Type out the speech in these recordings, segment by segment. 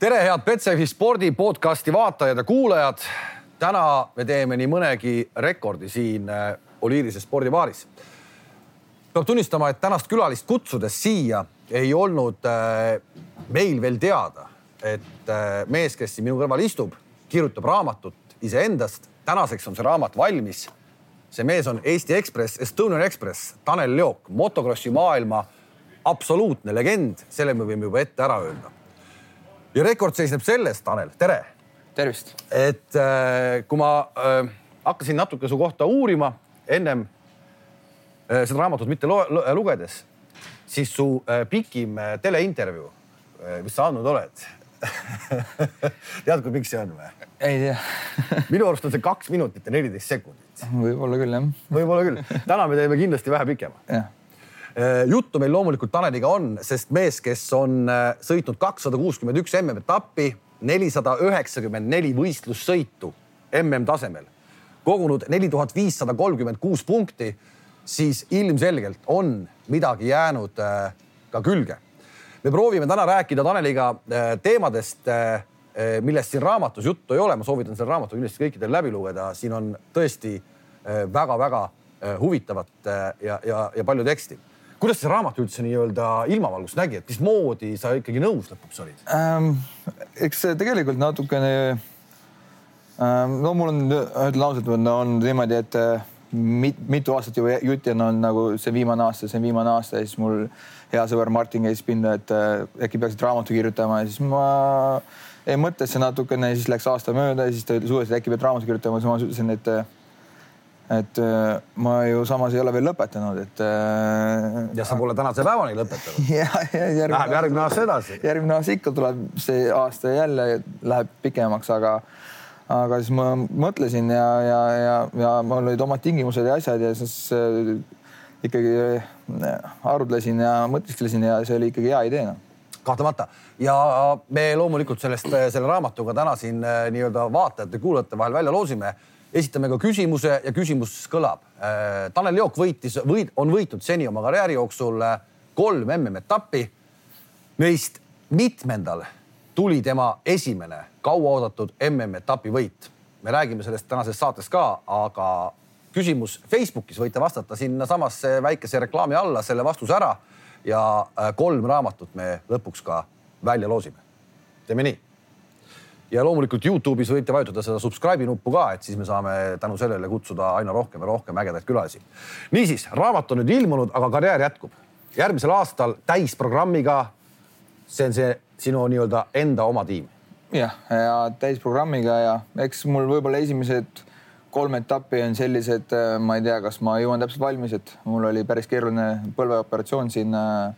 tere, head Betsafe spordi podcasti vaatajad ja kuulajad. täna me teeme nii mõnegi rekordi siin äh, Oliirise spordibaaris. peab tunnistama, et tänast külalist kutsudes siia ei olnud äh, meil veel teada, et äh, mees, kes siin minu kõrval istub, kirjutab raamatut iseendast. tänaseks on see raamat valmis. see mees on Eesti Ekspress, Estonian Ekspress, Tanel Leok, motokrossi maailma absoluutne legend, selle me võime juba ette ära öelda ja rekord seisneb selles, Tanel, tere. tervist. et äh, kui ma äh, hakkasin natuke su kohta uurima ennem äh, seda raamatut mitte lugedes, siis su pikim teleintervjuu mis sa andnud oled tead, kui pikk see on või? ei tea minu arust on see kaks minutit ja neliteist sekundit. võib-olla küll jah. võib-olla küll. täna me teeme kindlasti vähe pikema. jah juttu meil loomulikult Taneliga on, sest mees, kes on äh, sõitnud kakssada kuuskümmend üks MM-etappi, nelisada üheksakümmend neli võistlussõitu MM-tasemel, kogunud neli tuhat viissada kolmkümmend kuus punkti, siis ilmselgelt on midagi jäänud äh, ka külge. me proovime täna rääkida Taneliga teemadest, millest siin raamatus juttu ei ole, ma soovitan selle raamatu kindlasti kõikidel läbi lugeda, siin on tõesti väga-väga huvitavat ja, ja, ja palju teksti kuidas see raamat üldse nii-öelda ilmavalgust nägi, et mismoodi sa ikkagi nõus lõpuks olid ähm,? eks see tegelikult natukene ähm,, no mul on, ütlen ausalt, on niimoodi, et äh, mit, mitu aastat juba jutti on nagu see viimane aasta, see viimane aasta ja siis mul hea sõber Martin käis pinda, et äh, äkki peaksid raamatu kirjutama ja siis ma jäin mõttesse natukene, siis läks aasta mööda ja siis ta ütles uuesti, et äkki pead raamatu kirjutama, siis ma ütlesin, et äh, et äh, ma ju samas ei ole veel lõpetanud, et. Äh, ja sa pole tänase päevani lõpetanud. ja, ja järgmine. Läheb järgmine aasta edasi. järgmine aasta ikka tuleb see aasta jälle läheb pikemaks, aga, aga siis ma mõtlesin ja, ja, ja, ja mul olid omad tingimused ja asjad ja siis äh, ikkagi arutlesin ja mõtisklesin ja see oli ikkagi hea idee noh kahtlemata ja me loomulikult sellest, selle raamatuga täna siin nii-öelda vaatajate-kuulajate vahel välja loosime esitame ka küsimuse ja küsimus kõlab. Äh, Tanel Jook võitis, võid, on võitnud seni oma karjääri jooksul äh, kolm MM-etappi. Neist mitmendal tuli tema esimene kauaoodatud MM-etapi võit. me räägime sellest tänases saates ka, aga küsimus Facebookis võite vastata sinnasamasse väikese reklaami alla selle vastuse ära ja äh, kolm raamatut me lõpuks ka välja loosime. teeme nii ja loomulikult Youtube'is võite vajutada seda subscribe'i nuppu ka, et siis me saame tänu sellele kutsuda aina rohkem ja rohkem ägedaid külalisi. niisiis, raamat on nüüd ilmunud, aga karjäär jätkub. järgmisel aastal täisprogrammiga. see on see sinu nii-öelda enda oma tiim. jah, ja täisprogrammiga ja eks mul võib-olla esimesed kolm etappi on sellised, äh, ma ei tea, kas ma jõuan täpselt valmis, et mul oli päris keeruline põlveoperatsioon siin äh,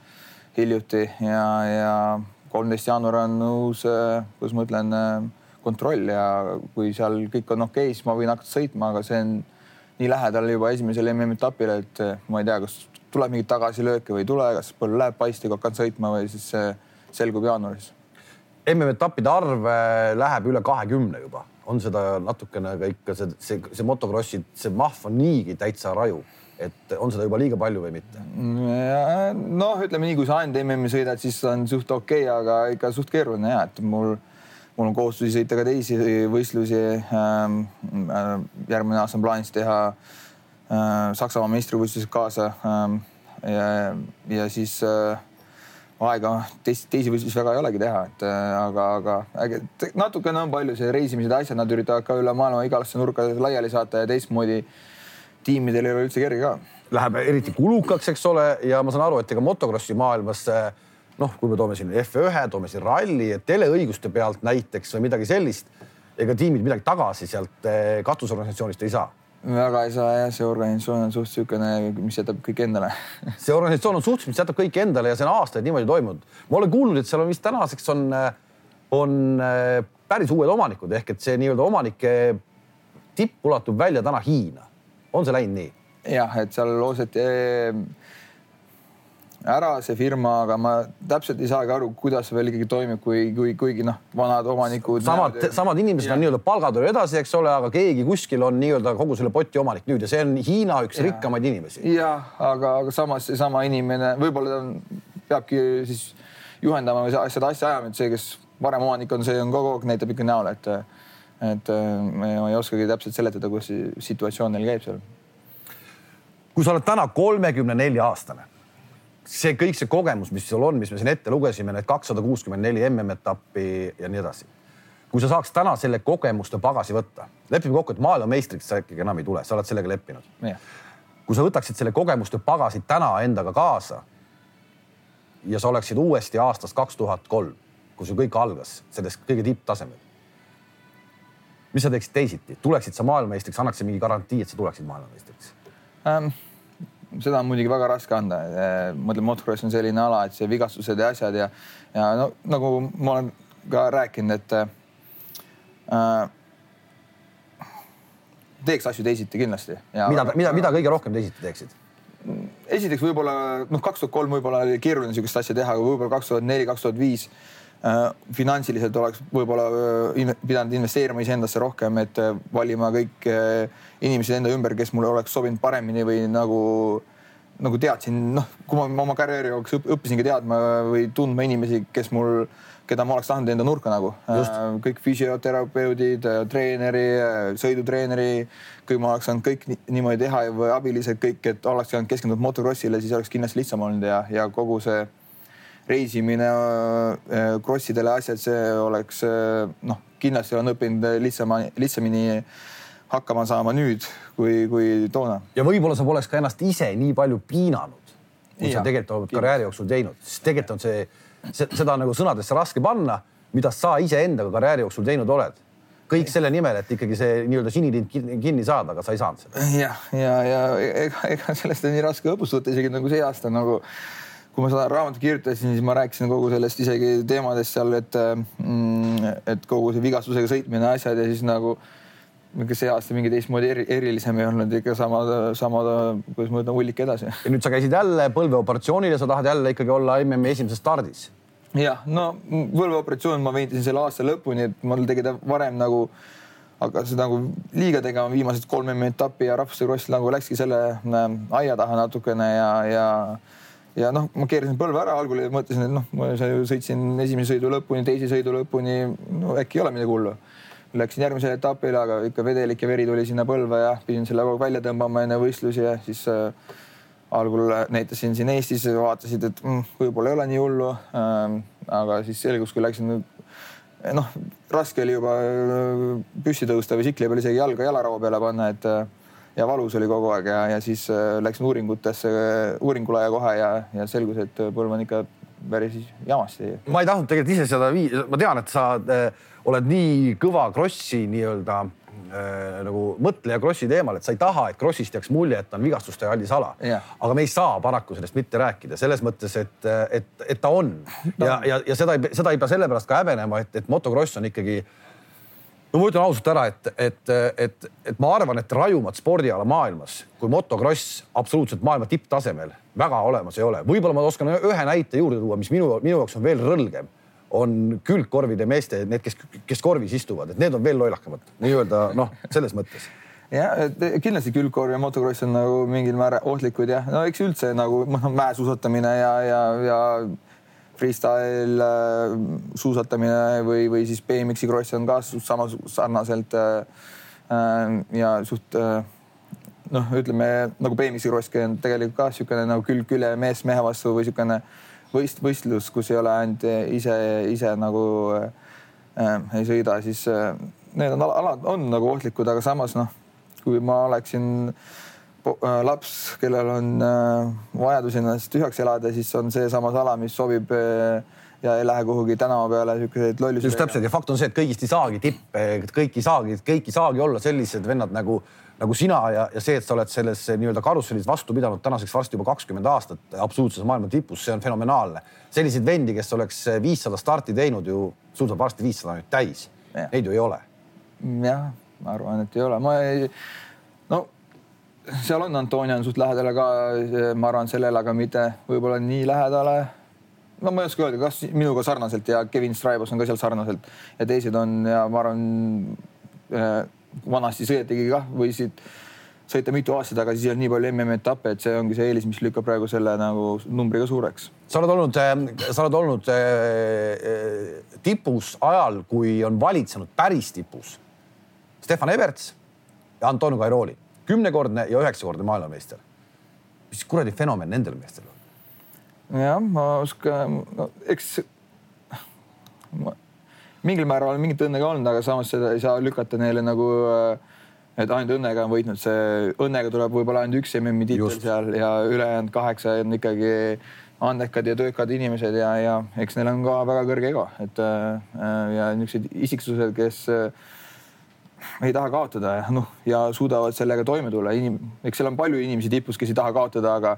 hiljuti ja, ja kolmteist jaanuar on uus, äh, kuidas ma ütlen, äh, kontroll ja kui seal kõik on okei okay,, siis ma võin hakata sõitma, aga see on nii lähedal juba esimesele MM-etapile, et äh, ma ei tea, kas tuleb mingeid tagasilööke või ei tule, kas põlv läheb paisti, kui hakkan sõitma või siis selgub jaanuaris. MM-etappide arv läheb üle kahekümne juba, on seda natukene ka ikka see, see, see motokrossi, see mahv on niigi täitsa raju et on seda juba liiga palju või mitte? noh, ütleme nii, kui sa ainult MM-i sõidad, siis on suht okei okay,, aga ikka suht keeruline ja et mul, mul on kohustusi sõita ka teisi võistlusi ähm,. Äh, järgmine aasta on plaanis teha äh, Saksamaa meistrivõistlused kaasa ähm,. ja, ja siis äh, aega teisi, teisi võistlusi väga ei olegi teha, et aga, aga natukene on palju see reisimised ja asjad, nad üritavad ka üle maailma igalasse nurka laiali saata ja teistmoodi tiimidel ei ole üldse kerge ka. Läheb eriti kulukaks, eks ole, ja ma saan aru, et ega motokrossi maailmas noh, kui me toome siin F1, toome siin ralli, teleõiguste pealt näiteks või midagi sellist, ega tiimid midagi tagasi sealt eh, katusorganisatsioonist ei saa väga ei saa jah, see organisatsioon on suht niisugune, mis jätab kõik endale see organisatsioon on suht, mis jätab kõik endale ja see on aastaid niimoodi toimunud. ma olen kuulnud, et seal on vist tänaseks on, on eh, päris uued omanikud ehk et see nii-öelda omanike tipp ulatub välja täna Hiina on see läinud nii? jah, et seal looseti eh, ära see firma, aga ma täpselt ei saagi aru, kuidas see veel ikkagi toimib, kui, kui, kuigi noh, vanad omanikud. samad, samad inimesed ja. on nii-öelda palgad on edasi, eks ole, aga keegi kuskil on nii-öelda kogu selle poti omanik nüüd ja see on Hiina üks ja. rikkamaid inimesi. jah, aga, aga samas seesama inimene võib-olla ta on, peabki siis juhendama seda asja ajama, et see, kes varem omanik on, see on kogu aeg näitab ikka näole, et, et ma ei oskagi täpselt seletada, kus see situatsioon neil käib seal. kui sa oled täna kolmekümne nelja aastane, see kõik see kogemus, mis sul on, mis me siin ette lugesime, need kakssada kuuskümmend neli MM-etappi ja nii edasi. kui sa saaks täna selle kogemuste pagasi võtta, lepime kokku, et maailmameistriks sa ikkagi enam ei tule, sa oled sellega leppinud. kui sa võtaksid selle kogemuste pagasi täna endaga kaasa ja sa oleksid uuesti aastast kaks tuhat kolm, kui sul kõik algas sellest kõige tipptasemel. Mis sa teeksid teisiti, tuleksid sa maailmameistriks, annaksid mingi garantii, et sa tuleksid maailmameistriks ähm,? seda on muidugi väga raske anda. ma ütlen, motocross on selline ala, et see vigastused ja asjad ja, ja no nagu ma olen ka rääkinud, et äh, teeks asju teisiti kindlasti. mida, mida, mida kõige rohkem teisiti teeksid? esiteks võib-olla noh, kaks tuhat kolm võib-olla oli keeruline niisugust asja teha, aga võib-olla kaks tuhat neli, kaks tuhat viis äh, finantsiliselt oleks võib-olla äh, pidanud investeerima iseendasse rohkem, et äh, valima kõik inimesed enda ümber, kes mulle oleks sobinud paremini või nagu, nagu teadsin, noh, kui ma oma karjääri jooksul õppisingi teadma või tundma inimesi, kes mul keda ma oleks tahtnud enda nurka nagu. kõik füsioterapeudid, treeneri, sõidutreeneri, kui ma oleks saanud kõik niimoodi teha või abilised kõik, et oleks saanud keskenduda motocrossile, siis oleks kindlasti lihtsam olnud ja, ja kogu see reisimine, krossidele asjad, see oleks noh, kindlasti olen õppinud lihtsama, lihtsamini hakkama saama nüüd kui, kui toona. ja võib-olla sa poleks ka ennast ise nii palju piinanud, kui ja, sa tegelikult oled karjääri jooksul teinud, sest tegelikult on see seda nagu sõnadesse raske panna, mida sa iseendaga karjääri jooksul teinud oled kõik selle nimel, et ikkagi see nii-öelda sinilind kinni saada, aga sa ei saanud seda. jah, ja, ja, ja ega, ega sellest on nii raske õppust võtta, isegi nagu see aasta nagu kui ma seda raamatut kirjutasin, siis ma rääkisin kogu sellest isegi teemadest seal, et mm,, et kogu see vigastusega sõitmine, asjad ja siis nagu mingi see aasta mingi teistmoodi eri, erilisem ei olnud ikka sama, sama, kuidas ma ütlen, hullik edasi. ja nüüd sa käisid jälle põlveoperatsioonil ja sa tahad jälle ikkagi olla MM-i esimeses stardis. jah, no põlveoperatsioon ma venisin selle aasta lõpuni, et mul tegi ta varem nagu, hakkas nagu liiga tegema viimased kolm MM-i etappi ja rahvuste kross nagu läkski selle äh, aia taha natukene ja, ja ja noh, ma keerasin põlve ära algul mõtlesin, et noh, ma sõitsin esimese sõidu lõpuni, teise sõidu lõpuni, no äkki ei ole midagi hullu Läksin järgmisele etapile, aga ikka vedelik ja veri tuli sinna põlve ja pidin selle kogu aeg välja tõmbama enne võistlusi ja siis äh, algul näitasin siin Eestis, vaatasid, et mm, võib-olla ei ole nii hullu ähm,. aga siis selgus, kui läksin noh, raske oli juba äh, püsti tõusta või tsikli peal isegi jalga jalaraua peale panna, et äh, ja valus oli kogu aeg ja, ja siis äh, läksin uuringutesse, uuringulaia kohe ja, ja selgus, et põlv on ikka päris jamasti. ma ei tahtnud tegelikult ise seda vii-, ma tean, et sa äh, oled nii kõva krossi nii-öelda äh, nagu mõtleja krossi teemal, et sa ei taha, et krossist jääks mulje, et ta on vigastuste hallis ala. aga me ei saa paraku sellest mitte rääkida selles mõttes, et, et, et ta on no. ja, ja, ja seda ei, seda ei pea sellepärast ka häbenema, et, et motokross on ikkagi no ma ütlen ausalt ära, et, et, et, et ma arvan, et rajumat spordiala maailmas kui motokross absoluutselt maailma tipptasemel väga olemas ei ole. võib-olla ma oskan ühe näite juurde tuua, mis minu, minu jaoks on veel rõlgem. On külgkorvide meeste, need, kes, kes korvis istuvad, et need on veel lollakamad nii-öelda noh, selles mõttes. Jah, kindlasti külgkorv ja motokross on nagu mingil määral ohtlikud jah, no eks üldse nagu noh, mäesuusatamine ja, ja, ja freestyle äh, suusatamine või, või siis BMX-i kross on ka sama sarnaselt äh, äh, ja suht noh, ütleme nagu BMX-i kross on tegelikult ka niisugune nagu külg külje mees mehe vastu või niisugune võist-, võistlus, kus ei ole ainult ise, ise nagu äh, ei sõida, siis äh, need on alad on nagu ohtlikud, aga samas noh, kui ma oleksin äh, laps, kellel on äh, vajadus ennast tühjaks elada, siis on seesamas ala, mis sobib äh, ja ei lähe kuhugi tänava peale siukseid lollusi. just täpselt ja fakt on see, et kõigist ei saagi tippe, kõik ei saagi, kõik ei saagi olla sellised vennad nagu nagu sina ja, ja see, et sa oled selles nii-öelda karussellis vastu pidanud tänaseks varsti juba kakskümmend aastat absoluutses maailma tipus, see on fenomenaalne. selliseid vendi, kes oleks viissada starti teinud ju, sul saab varsti viissada nüüd täis. Neid ju ei ole. jah, ma arvan, et ei ole, ma ei, seal on Antonia on suht lähedale ka, ma arvan sellele, aga mitte võib-olla nii lähedale. No ma ei oska öelda, kas minuga sarnaselt ja Kevin Straibos on ka seal sarnaselt. Ja teised on ja ma arvan äh, vanasti sõidetigi kah, võisid sõita mitu aastat, aga siis olnud nii palju MM-etappe, et see ongi see eelis, mis lükkab praegu selle nagu numbriga suureks. sa oled olnud, sa oled olnud äh, tipus ajal, kui on valitsenud päris tipus Stefan Everts ja Antonio Cairoli, kümnekordne ja üheksakordne maailmameister. mis kuradi fenomen nendel meestel on? jah, ma oskan no,, eks ma, mingil määral on mingit õnne ka olnud, aga samas seda ei saa lükata neile nagu äh, et ainult õnnega on võitnud, see õnnega tuleb võib-olla ainult üks MM-i tiitel seal ja ülejäänud kaheksa on ikkagi andekad ja töökad inimesed ja, ja eks neil on ka väga kõrge ego, et äh, ja niisugused isiksused, kes äh, ei taha kaotada ja noh, ja suudavad sellega toime tulla. inim-, eks seal on palju inimesi tipus, kes ei taha kaotada, aga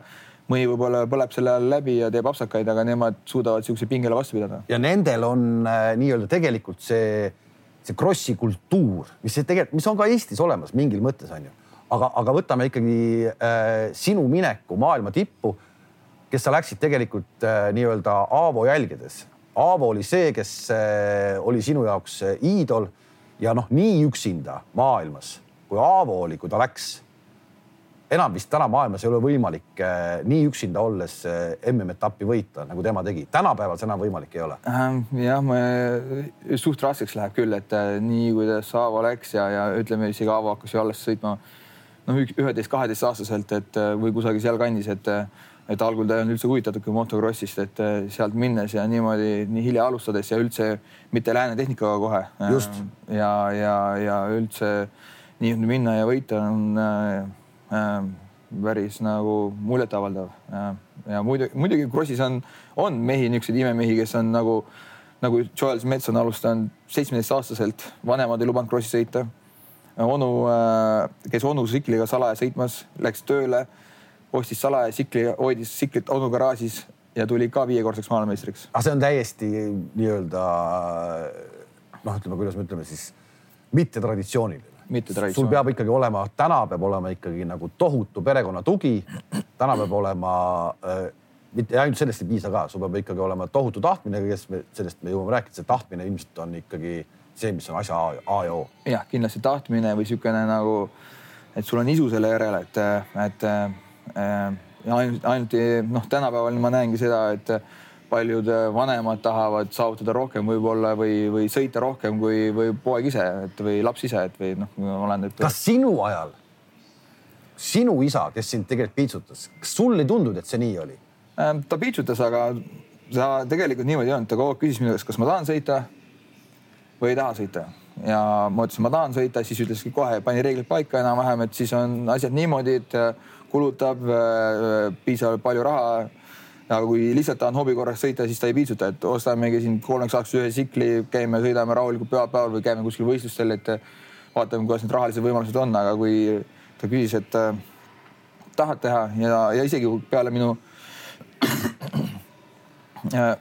mõni võib-olla põleb selle all läbi ja teeb apsakaid, aga nemad suudavad niisuguse pingele vastu pidada. ja nendel on äh, nii-öelda tegelikult see see krossi kultuur, mis see tegelikult, mis on ka Eestis olemas mingil mõttes on ju, aga, aga võtame ikkagi äh, sinu mineku maailma tippu, kes sa läksid tegelikult äh, nii-öelda Aavo jälgedes. Aavo oli see, kes äh, oli sinu jaoks äh, iidol ja noh, nii üksinda maailmas, kui Aavo oli, kui ta läks enam vist täna maailmas ei ole võimalik äh, nii üksinda olles äh, MM-etappi võita, nagu tema tegi. tänapäeval see enam võimalik ei ole. Ähm, jah, suht raskeks läheb küll, et nii kuidas Aavo läks ja, ja ütleme isegi Aavo hakkas ju alles sõitma noh, üheteist-kaheteistaastaselt, et või kusagil sealkandis, et et algul ta ei olnud üldse huvitatudki motokrossist, et sealt minnes ja niimoodi nii hilja alustades ja üldse mitte lääne tehnikaga kohe. ja, ja, ja üldse nii minna ja võita on Äh, päris nagu muljetavaldav ja, ja muidu muidugi Krossis on, on mehi, niisuguseid imemehi, kes on nagu, nagu Joel Smets on alustanud seitsmeteistaastaselt, vanemad ei lubanud Krossi sõita. onu, äh, käis onu tsikliga salaja sõitmas, läks tööle, ostis salaja tsikli, hoidis tsiklit onu garaažis ja tuli ka viiekordseks maailmameistriks. aga see on täiesti nii-öelda noh, ütleme, kuidas me ütleme siis mittetraditsiooniline sul peab ikkagi olema, täna peab olema ikkagi nagu tohutu perekonna tugi. täna peab olema äh, mitte ainult sellest ei piisa ka, sul peab ikkagi olema tohutu tahtmine, kes me sellest me jõuame rääkida, see tahtmine ilmselt on ikkagi see, mis on asja A ja O. jah, kindlasti tahtmine või niisugune nagu, et sul on isu selle järele, et, et ainult, ainult noh, tänapäeval ma näengi seda, et paljud äh, vanemad tahavad saavutada rohkem võib-olla või, või sõita rohkem kui, või poeg ise, et või laps ise, et või noh, olen. kas sinu ajal, sinu isa, kes sind tegelikult piitsutas, kas sul ei tundunud, et see nii oli? Ähm, ta piitsutas, aga sa tegelikult niimoodi ei olnud, ta kogu aeg küsis minu käest, kas ma tahan sõita või ei taha sõita ja ma ütlesin, ma tahan sõita, siis ütleski kohe, pani reeglid paika enam-vähem, et siis on asjad niimoodi, et kulutab äh, piisavalt palju raha. Aga kui lihtsalt tahan hobi korras sõita, siis ta ei piitsuta, et ostamegi siin kolmeks aastaks ühe tsikli, käime, sõidame rahulikult pühapäeval või käime kuskil võistlustel, et vaatame, kuidas need rahalised võimalused on, aga kui ta küsis, et äh, tahad teha ja, ja isegi peale minu äh,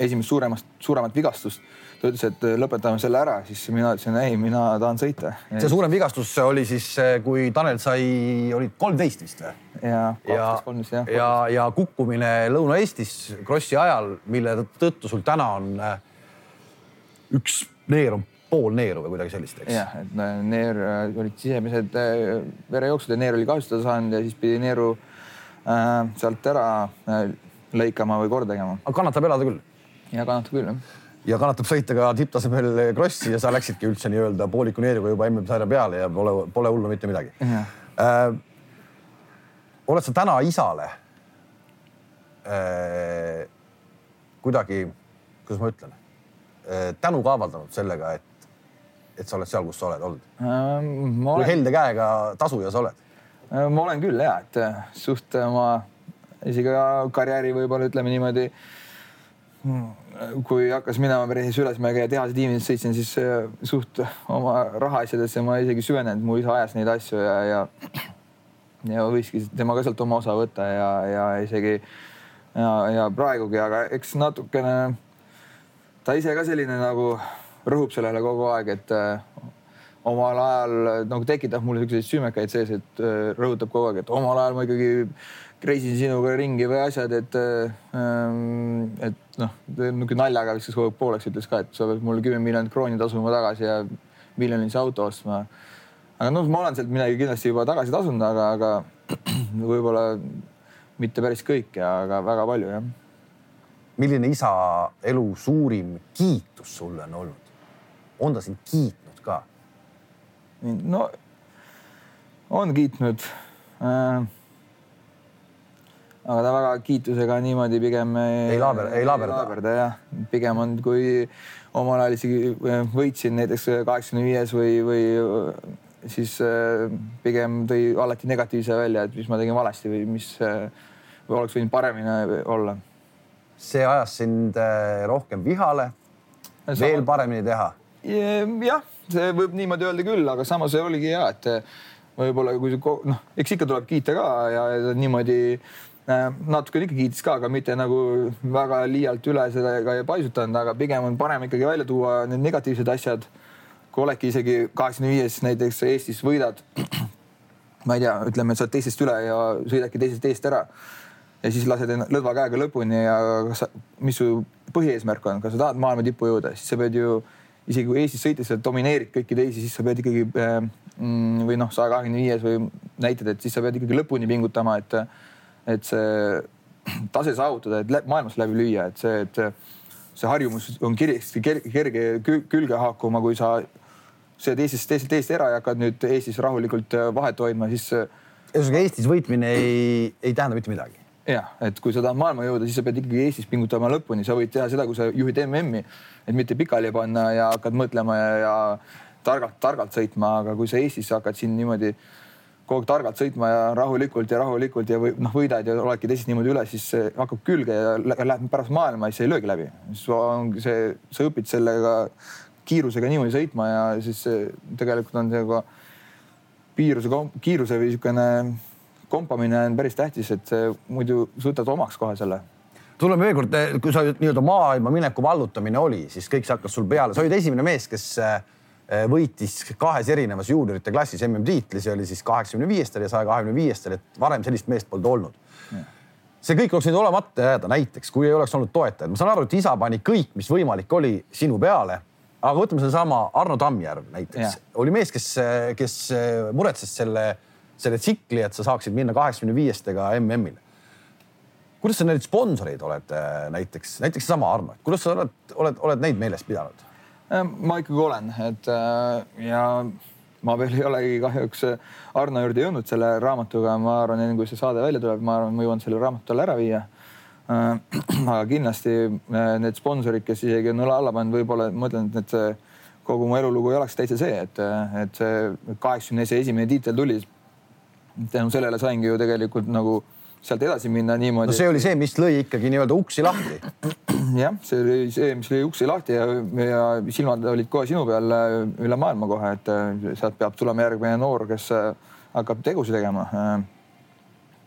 esimest suuremast, suuremat vigastust ta ütles, et lõpetame selle ära, siis mina ütlesin ei, mina tahan sõita. see suurem vigastus oli siis, kui Tanel sai, olid kolmteist vist või? ja, ja, ja, ja, kukkumine Lõuna-Eestis Krossi ajal, mille tõttu sul täna on äh, üks neer on pool neeru või kuidagi sellist, eks? jah, et neer äh, olid sisemised äh, verejooksud ja neer oli kahjustada saanud ja siis pidi neeru äh, sealt ära äh, lõikama või korda tegema. aga kannatab elada küll? ja kannatab küll, jah ja kannatab sõita ka tipptasemel krossi ja sa läksidki üldse nii-öelda pooliku neeruga juba MM-sarja peale ja pole, pole hullu mitte midagi. Äh, oled sa täna isale äh, kuidagi, kuidas ma ütlen äh,, tänu ka avaldanud sellega, et, et sa oled seal, kus sa oled olnud äh,? Olen... kui helde käega tasuja sa oled äh,? ma olen küll ja, et äh, suht oma isegi karjääri võib-olla ütleme niimoodi hmm kui hakkas minema päris ülesmäge ja tehase tiimides sõitsin, siis äh, suht oma rahaasjadesse ma isegi süvenenud, mu isa ajas neid asju ja, ja ja võiski tema ka sealt oma osa võtta ja, ja isegi ja, ja praegugi, aga eks natukene ta ise ka selline nagu rõhub sellele kogu aeg, et äh, omal ajal nagu tekitab mulle siukseid süümekaid sees, et äh, rõhutab kogu aeg, et omal ajal ma ikkagi reisin sinuga ringi või asjad, et ähm,, et noh, niisugune naljaga viskas kogu aeg pooleks, ütles ka, et sa pead mulle kümme miljonit krooni tasuma tagasi ja miljonilise auto ostma. aga noh, ma olen sealt midagi kindlasti juba tagasi tasunud, aga, aga võib-olla mitte päris kõik ja, aga väga palju jah. milline isa elu suurim kiitus sulle on olnud? on ta sind kiitnud ka? no on kiitnud äh, aga ta väga kiitusega niimoodi pigem ei laaber, ei laaberda, laaberda jah, pigem on, kui omal ajal isegi äh, võitsin näiteks kaheksakümne viies või, või siis pigem tõi alati negatiivse välja, et mis ma tegin valesti või mis või oleks võinud paremini olla. see ajas sind rohkem vihale, veel paremini teha? jah, see võib niimoodi öelda küll, aga samas oligi hea, et võib-olla kui noh, eks ikka tuleb kiita ka ja niimoodi natukene ikka kiitis ka, aga mitte nagu väga liialt üle seda ka ei paisutanud, aga pigem on parem ikkagi välja tuua need negatiivsed asjad. kui oledki isegi kaheksakümne viies näiteks Eestis võidad, ma ei tea, ütleme, et sa oled teistest üle ja sõidadki teisest eest ära. Ja siis lased lõdva käega lõpuni ja kas mis su põhieesmärk on, kas sa tahad maailma tippu jõuda, siis sa pead ju isegi kui Eestis sõites sa domineerid kõiki teisi, siis sa pead ikkagi äh, mm, või noh, saja kahekümne viies või näitad, et siis sa pead ikkagi lõpuni pingutama, et et see tase saavutada, et maailmas läbi lüüa, et see, et see harjumus on kergesti kerge külge haakuma, kui sa sööd Eestis teiselt teist ära ja hakkad nüüd Eestis rahulikult äh, vahet hoidma, siis. ühesõnaga Eestis võitmine ei, ei tähenda mitte midagi. jah, et kui sa tahad maailma jõuda, siis sa pead ikkagi Eestis pingutama lõpuni, sa võid teha seda, kui sa juhid MM-i, et mitte pikali panna ja hakkad mõtlema ja, ja targalt, targalt sõitma, aga kui sa Eestis hakkad siin niimoodi kogu aeg targalt sõitma ja rahulikult ja rahulikult ja või noh, võidad ja oledki teisest niimoodi üle, siis hakkab külge ja läheb pärast maailma ja siis ei löögi läbi. siis ongi see, sa õpid sellega kiirusega niimoodi sõitma ja siis tegelikult on see ka piiruse, kiiruse või niisugune kompamine on päris tähtis, et muidu sa võtad omaks kohe selle tuleme veel kord, kui sa nii-öelda maailma mineku vallutamine oli, siis kõik see hakkas sul peale, sa olid esimene mees, kes Eh, võitis kahes erinevas juuniorite klassis MM-tiitli, see oli siis kaheksakümne viiestel ja saja kahekümne viiestel, et varem sellist meest polnud olnud. see kõik oleks võinud olemata jääda näiteks, kui ei oleks olnud toetajaid. ma saan aru, et isa pani kõik, mis võimalik oli sinu peale. aga võtame sedasama Arno Tammjärv näiteks, oli mees, kes, kes muretses selle, selle tsikli, et sa saaksid minna kaheksakümne viiestega MM-ile. kuidas sa neid sponsoreid oled eh, näiteks, näiteks seesama Arno, kuidas sa oled, oled, oled neid meeles pidanud? Äh, ma ikkagi olen, et äh, ja ma veel ei olegi kahjuks Arno juurde jõudnud selle raamatuga, ma arvan, enne kui see saade välja tuleb, ma arvan, ma jõuan selle raamatu talle ära viia. Äh, aga kindlasti need sponsorid, kes isegi on õla alla pannud, võib-olla ma ütlen, et need kogu mu elulugu ei oleks täitsa see, et, et see kaheksakümne esimene tiitel tuli. tänu sellele saingi ju tegelikult nagu sealt edasi minna niimoodi. no see oli see, mis lõi ikkagi nii-öelda uksi lahti. jah, see oli see, mis lõi uksi lahti ja, ja silmad olid kohe sinu peal äh, üle maailma kohe, et äh, sealt peab tulema järgmine noor, kes äh, hakkab tegusid tegema.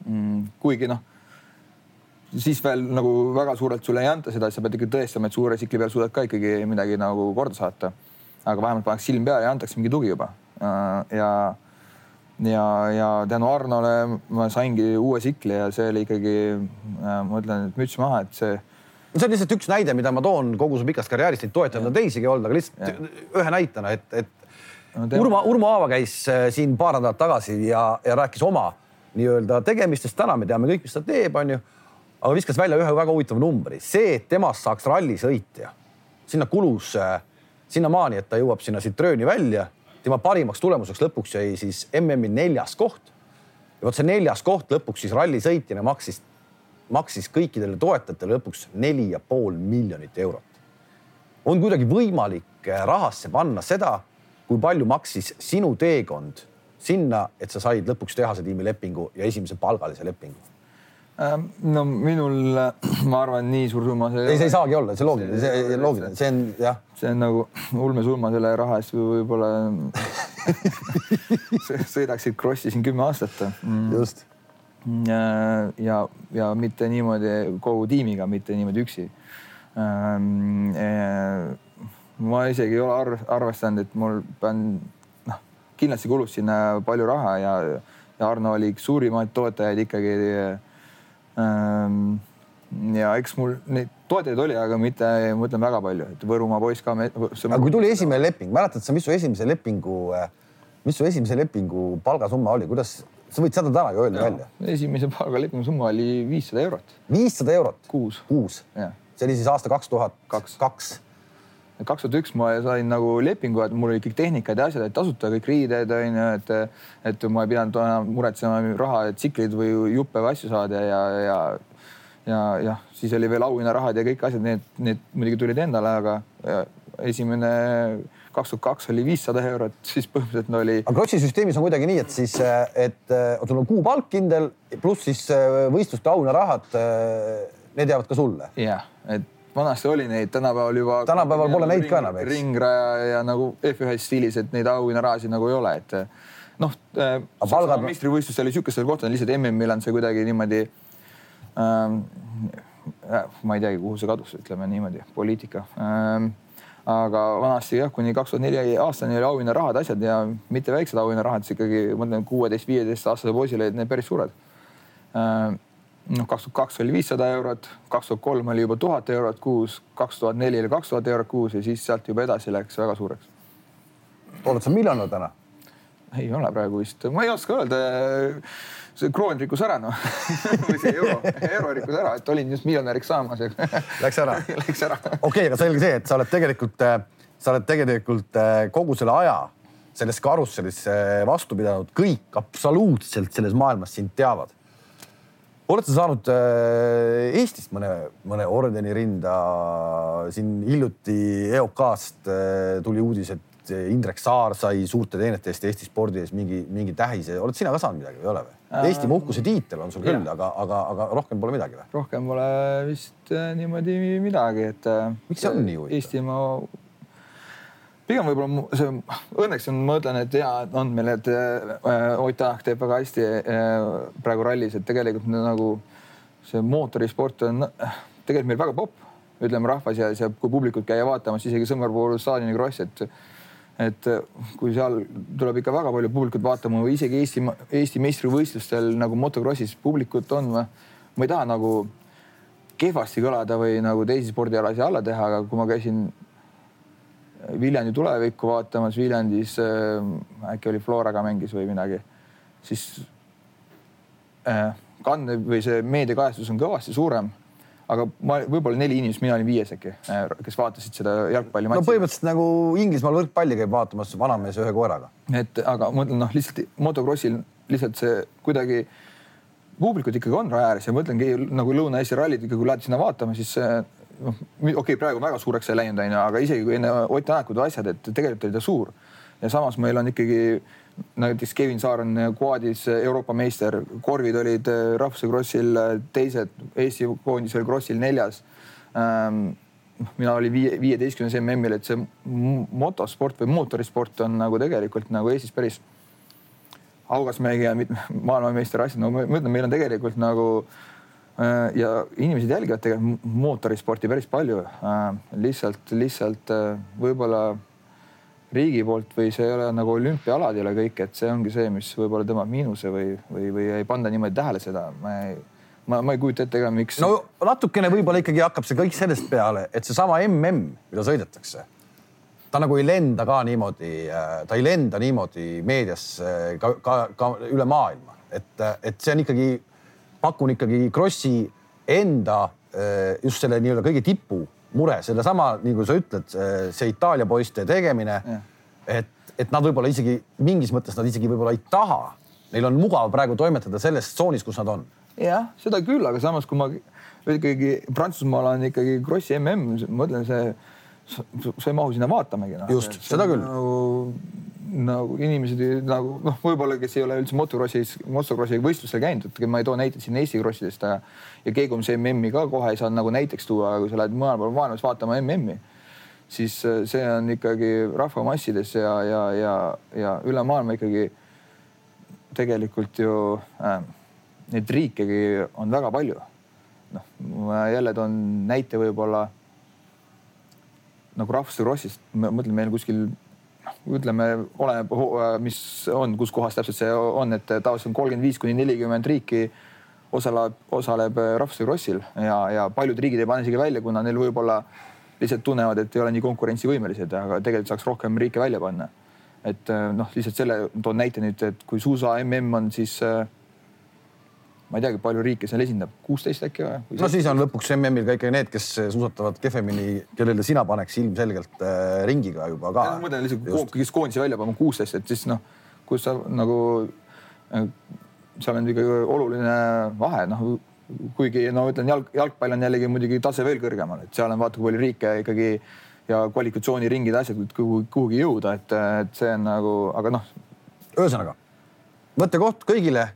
Mm, kuigi noh, siis veel nagu väga suurelt sulle ei anta seda, sa pead ikka tõestama, et suure tsikli peal suudad ka ikkagi midagi nagu korda saata. aga vähemalt paneks silm peale ja antaks mingi tugi juba. ja ja, ja tänu Arnole ma saingi uue tsikli ja see oli ikkagi, äh, ma ütlen, et müts maha, et see. see on lihtsalt üks näide, mida ma toon kogu su pikast karjäärist, neid toetajaid on teisigi olnud, aga lihtsalt ja. ühe näitena, et, et no, Urmo, Urmo Aava käis äh, siin paar nädalat tagasi ja, ja rääkis oma nii-öelda tegemistest. täna me teame kõik, mis ta teeb, onju. aga viskas välja ühe väga huvitava numbri, see, et temast saaks rallisõitja, sinna kulus äh, sinnamaani, et ta jõuab sinna Citrooni välja tema parimaks tulemuseks lõpuks jäi siis MM-i neljas koht. ja vot see neljas koht lõpuks siis rallisõitjana maksis, maksis kõikidele toetajatele lõpuks neli ja pool miljonit eurot. on kuidagi võimalik eh, rahasse panna seda, kui palju maksis sinu teekond sinna, et sa said lõpuks tehase tiimi lepingu ja esimese palgalise lepingu no minul, ma arvan, nii suur summa see ei, see ei saagi olla, see loogiline, see loogiline, see on jah. see on nagu ulmesumma selle raha eest võib-olla sõidaksid krossi siin kümme aastat mm.. just. ja, ja, ja mitte niimoodi kogu tiimiga, mitte niimoodi üksi. Ähm, ma isegi ei ole arv, arvestanud, et mul pean, noh, kindlasti kulus sinna palju raha ja, ja Arno oli üks suurimaid toetajaid ikkagi ja eks mul neid toetajaid oli, aga mitte, ma ütlen väga palju, et Võrumaa poiss ka. aga kui tuli esimene leping, mäletad sa, mis su esimese lepingu, mis su esimese lepingu palgasumma oli, kuidas, sa võid seda täna ju öelda välja. esimese palgalepingu summa oli viissada eurot. viissada eurot? kuus. kuus? see oli siis aasta kaks tuhat kaks kaks tuhat üks ma sain nagu lepingu, et mul oli kõik tehnikad ja asjad olid tasuta, kõik riided onju, et, et ma ei pidanud enam muretsema raha, et tsiklid või juppe või asju saada ja, ja, ja jah, siis oli veel auhinnarahad ja kõik asjad, need, need muidugi tulid endale, aga esimene kaks tuhat kaks oli viissada eurot, siis põhimõtteliselt no oli. aga Krossi süsteemis on kuidagi nii, et siis, et sul on kuupalk kindel pluss siis võistluste auhinnarahad. Need jäävad ka sulle. jah, et vanasti oli neid, tänapäeval juba. tänapäeval pole neid ka enam, eks. ringraja ja nagu F1 stiilis, et neid auhinnarahasid nagu ei ole, et noh. palgad. meistrivõistlustel oli sihukestel kohtadel lihtsalt MM-il on see kuidagi niimoodi ähm,. ma ei teagi, kuhu see kadus, ütleme niimoodi, poliitika ähm, aga vanasti jah, kuni kaks tuhat neli aastani oli auhinnarahad, asjad ja mitte väiksed auhinnarahad, siis ikkagi ma mõtlen kuueteist, viieteist aastase poisil olid need päris suured äh, noh, kaks tuhat kaks oli viissada eurot, kaks tuhat kolm oli juba tuhat eurot kuus, kaks tuhat neli oli kaks tuhat eurot kuus ja siis sealt juba edasi läks väga suureks. oled sa miljonär täna? ei ole praegu vist, ma ei oska öelda. see kroon rikkus ära noh või see euro, euro rikkus ära, et olin just miljonäriks saamas Läks ära Läks ära. okei aga selge see, et sa oled tegelikult, sa oled tegelikult eh, kogu selle aja selles karussellis vastu pidanud, kõik absoluutselt selles maailmas sind teavad oled sa saanud äh, Eestist mõne, mõne ordeni rinda? siin hiljuti EOK-st äh, tuli uudis, et Indrek Saar sai suurte teenete eest Eesti spordi ees mingi, mingi tähise. oled sina ka saanud midagi või ei ole või? Eestimaa uhkuse tiitel on sul küll, aga, aga, aga rohkem pole midagi või? rohkem pole vist äh, niimoodi midagi, et. miks see on nii huvitav? Eestimaa pigem võib-olla see õnneks on, ma ütlen, et hea on meil, et äh, Ott Tänak teeb väga hästi äh, praegu rallis, et tegelikult nagu see mootorisport on tegelikult meil väga popp, ütleme rahva seas ja kui publikut käia vaatamas, isegi Sõmmerpuuru staadioni kross, et et kui seal tuleb ikka väga palju publikut vaatama või isegi Eesti, Eesti meistrivõistlustel nagu motokrossis publikut on, ma ei taha nagu kehvasti kõlada või nagu teisi spordialasid alla teha, aga kui ma käisin Viljandi tulevikku vaatamas, Viljandis äh, äkki oli Floraga mängis või midagi, siis äh, kande või see meediakajastus on kõvasti suurem. aga ma võib-olla neli inimest, mina olin viies äkki, äh, kes vaatasid seda jalgpalli. no põhimõtteliselt nagu Inglismaal võrkpalli käib vaatamas vanamees ühe koeraga. et aga ma mõtlen noh, lihtsalt motokrossil lihtsalt see kuidagi publikut ikkagi on raja ääres ja ma mõtlengi nagu Lõuna-Eesti rallid ikka, kui lähed sinna vaatama, siis noh, okei okay,, praegu väga suureks ei läinud, onju, aga isegi kui enne Ott Tänakud asjad, et tegelikult oli ta suur. Ja samas meil on ikkagi näiteks Kevin Saar on quad'is Euroopa meister, korvid olid äh, rahvuse krossil äh, teised, Eesti koondis oli krossil neljas. Ähm, noh, mina olin viie, viieteistkümnes MM-il, et see motosport või mootorisport on nagu tegelikult nagu Eestis päris augasmägi ja maailmameister asjad, no ma ütlen, meil on tegelikult nagu Äh, ja inimesed jälgivad tegelikult mootorisporti päris palju. Äh, lihtsalt, lihtsalt äh, võib-olla riigi poolt või see ei ole nagu olümpiaalad ei ole kõik, et see ongi see, mis võib-olla tõmbab miinuse või, või, või ei panda niimoodi tähele seda. ma ei, ma, ma ei kujuta ette ka, miks. no natukene võib-olla ikkagi hakkab see kõik sellest peale, et seesama mm, mida sõidetakse, ta nagu ei lenda ka niimoodi, ta ei lenda niimoodi meediasse ka, ka, ka üle maailma, et, et see on ikkagi pakun ikkagi Krossi enda eh, just selle nii-öelda kõige tipu mure, sellesama, nagu sa ütled, eh, see Itaalia poiste tegemine. et, et nad võib-olla isegi mingis mõttes nad isegi võib-olla ei taha, neil on mugav praegu toimetada selles tsoonis, kus nad on. jah, seda küll, aga samas, kui ma ikkagi Prantsusmaal on ikkagi Krossi mm, ma mõtlen, see, sa ei mahu sinna vaatamegi no.. just, seda küll nagu nagu inimesed nagu noh, võib-olla, kes ei ole üldse motokrossis, motokrossi võistlustel käinud, ma ei too näiteid siin Eesti krossidest ja, ja Keegums MM-i ka kohe ei saa nagu näiteks tuua, aga kui sa lähed mujal pool maailmas vaatama MM-i, siis äh, see on ikkagi rahvamassides ja, ja, ja, ja üle maailma ikkagi tegelikult ju äh, neid riikegi on väga palju. noh, ma jälle toon näite võib-olla nagu rahvuste krossist, ma mõtlen, meil kuskil ütleme, oleneb, mis on, kus kohas täpselt see on, et tavaliselt on kolmkümmend viis kuni nelikümmend riiki osaleb, osaleb rahvuste krossil ja, ja paljud riigid ei pane isegi välja, kuna neil võib-olla lihtsalt tunnevad, et ei ole nii konkurentsivõimelised, aga tegelikult saaks rohkem riike välja panna. et noh, lihtsalt selle toon näite nüüd, et kui suusa mm on, siis ma ei teagi, palju riike seal esindab, kuusteist äkki või? no siis on lõpuks MM-il ka ikka need, kes suusatavad kehvemini, kellele sina paneks ilmselgelt äh, ringiga juba ka. ma mõtlen lihtsalt kõigist koondise välja panema kuusteist, et siis noh, kus sa nagu äh,, seal on ikkagi oluline vahe, noh kuigi no ütlen jalg, jalgpall on jällegi muidugi tase veel kõrgemal, et seal on vaata, kui palju riike ikkagi ja kvalifikatsiooniringid, asjad, kuhugi, kuhugi jõuda, et, et see on nagu, aga noh. ühesõnaga mõttekoht kõigile,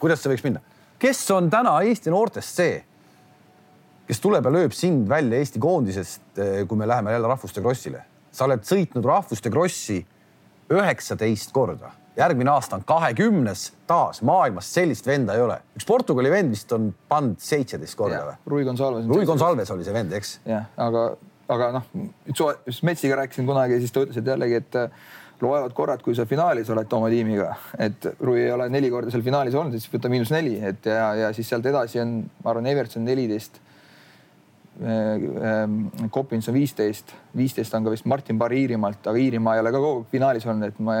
kuidas see võiks minna kes on täna Eesti noortest see, kes tuleb ja lööb sind välja Eesti koondisest, eh, kui me läheme jälle rahvuste krossile? sa oled sõitnud rahvuste krossi üheksateist korda, järgmine aasta on kahekümnes taas, maailmas sellist venda ei ole. üks Portugali vend vist on pannud seitseteist korda või? Rui Gonsalves. Rui Gonsalves oli see vend, eks? jah, aga, aga noh, Metsiga rääkisin kunagi, siis ta ütles, et jällegi, et loevad korrad, kui sa finaalis oled oma tiimiga, et Rui ei ole neli korda seal finaalis olnud, siis võta miinus neli, et ja, ja siis sealt edasi on, ma arvan, Evertson neliteist. Kopins on viisteist, viisteist on ka vist Martin Barr Iirimaalt, aga Iirimaa ei ole ka kogu aeg finaalis olnud, et ma,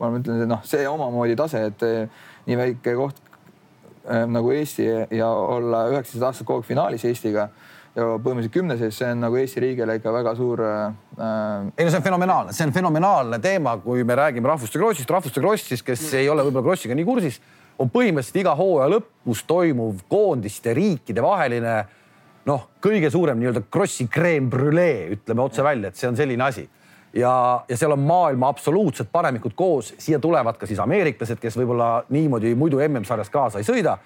ma mõtlen, et noh, see omamoodi tase, et eh, nii väike koht eh, nagu Eesti ja olla üheksateist aastat kogu aeg finaalis Eestiga ja põhimõtteliselt kümneses, see on nagu Eesti riigile ikka väga suur äh,. ei no see on fenomenaalne, see on fenomenaalne teema, kui me räägime rahvuste krossist, rahvuste kross siis, kes ei ole võib-olla krossiga nii kursis, on põhimõtteliselt iga hooaja lõpus toimuv koondiste riikide vaheline noh, kõige suurem nii-öelda krossi creme brulee, ütleme otse välja, et see on selline asi. Ja, ja seal on maailma absoluutsed paremikud koos, siia tulevad ka siis ameeriklased, kes võib-olla niimoodi muidu MM-sarjas kaasa ei sõida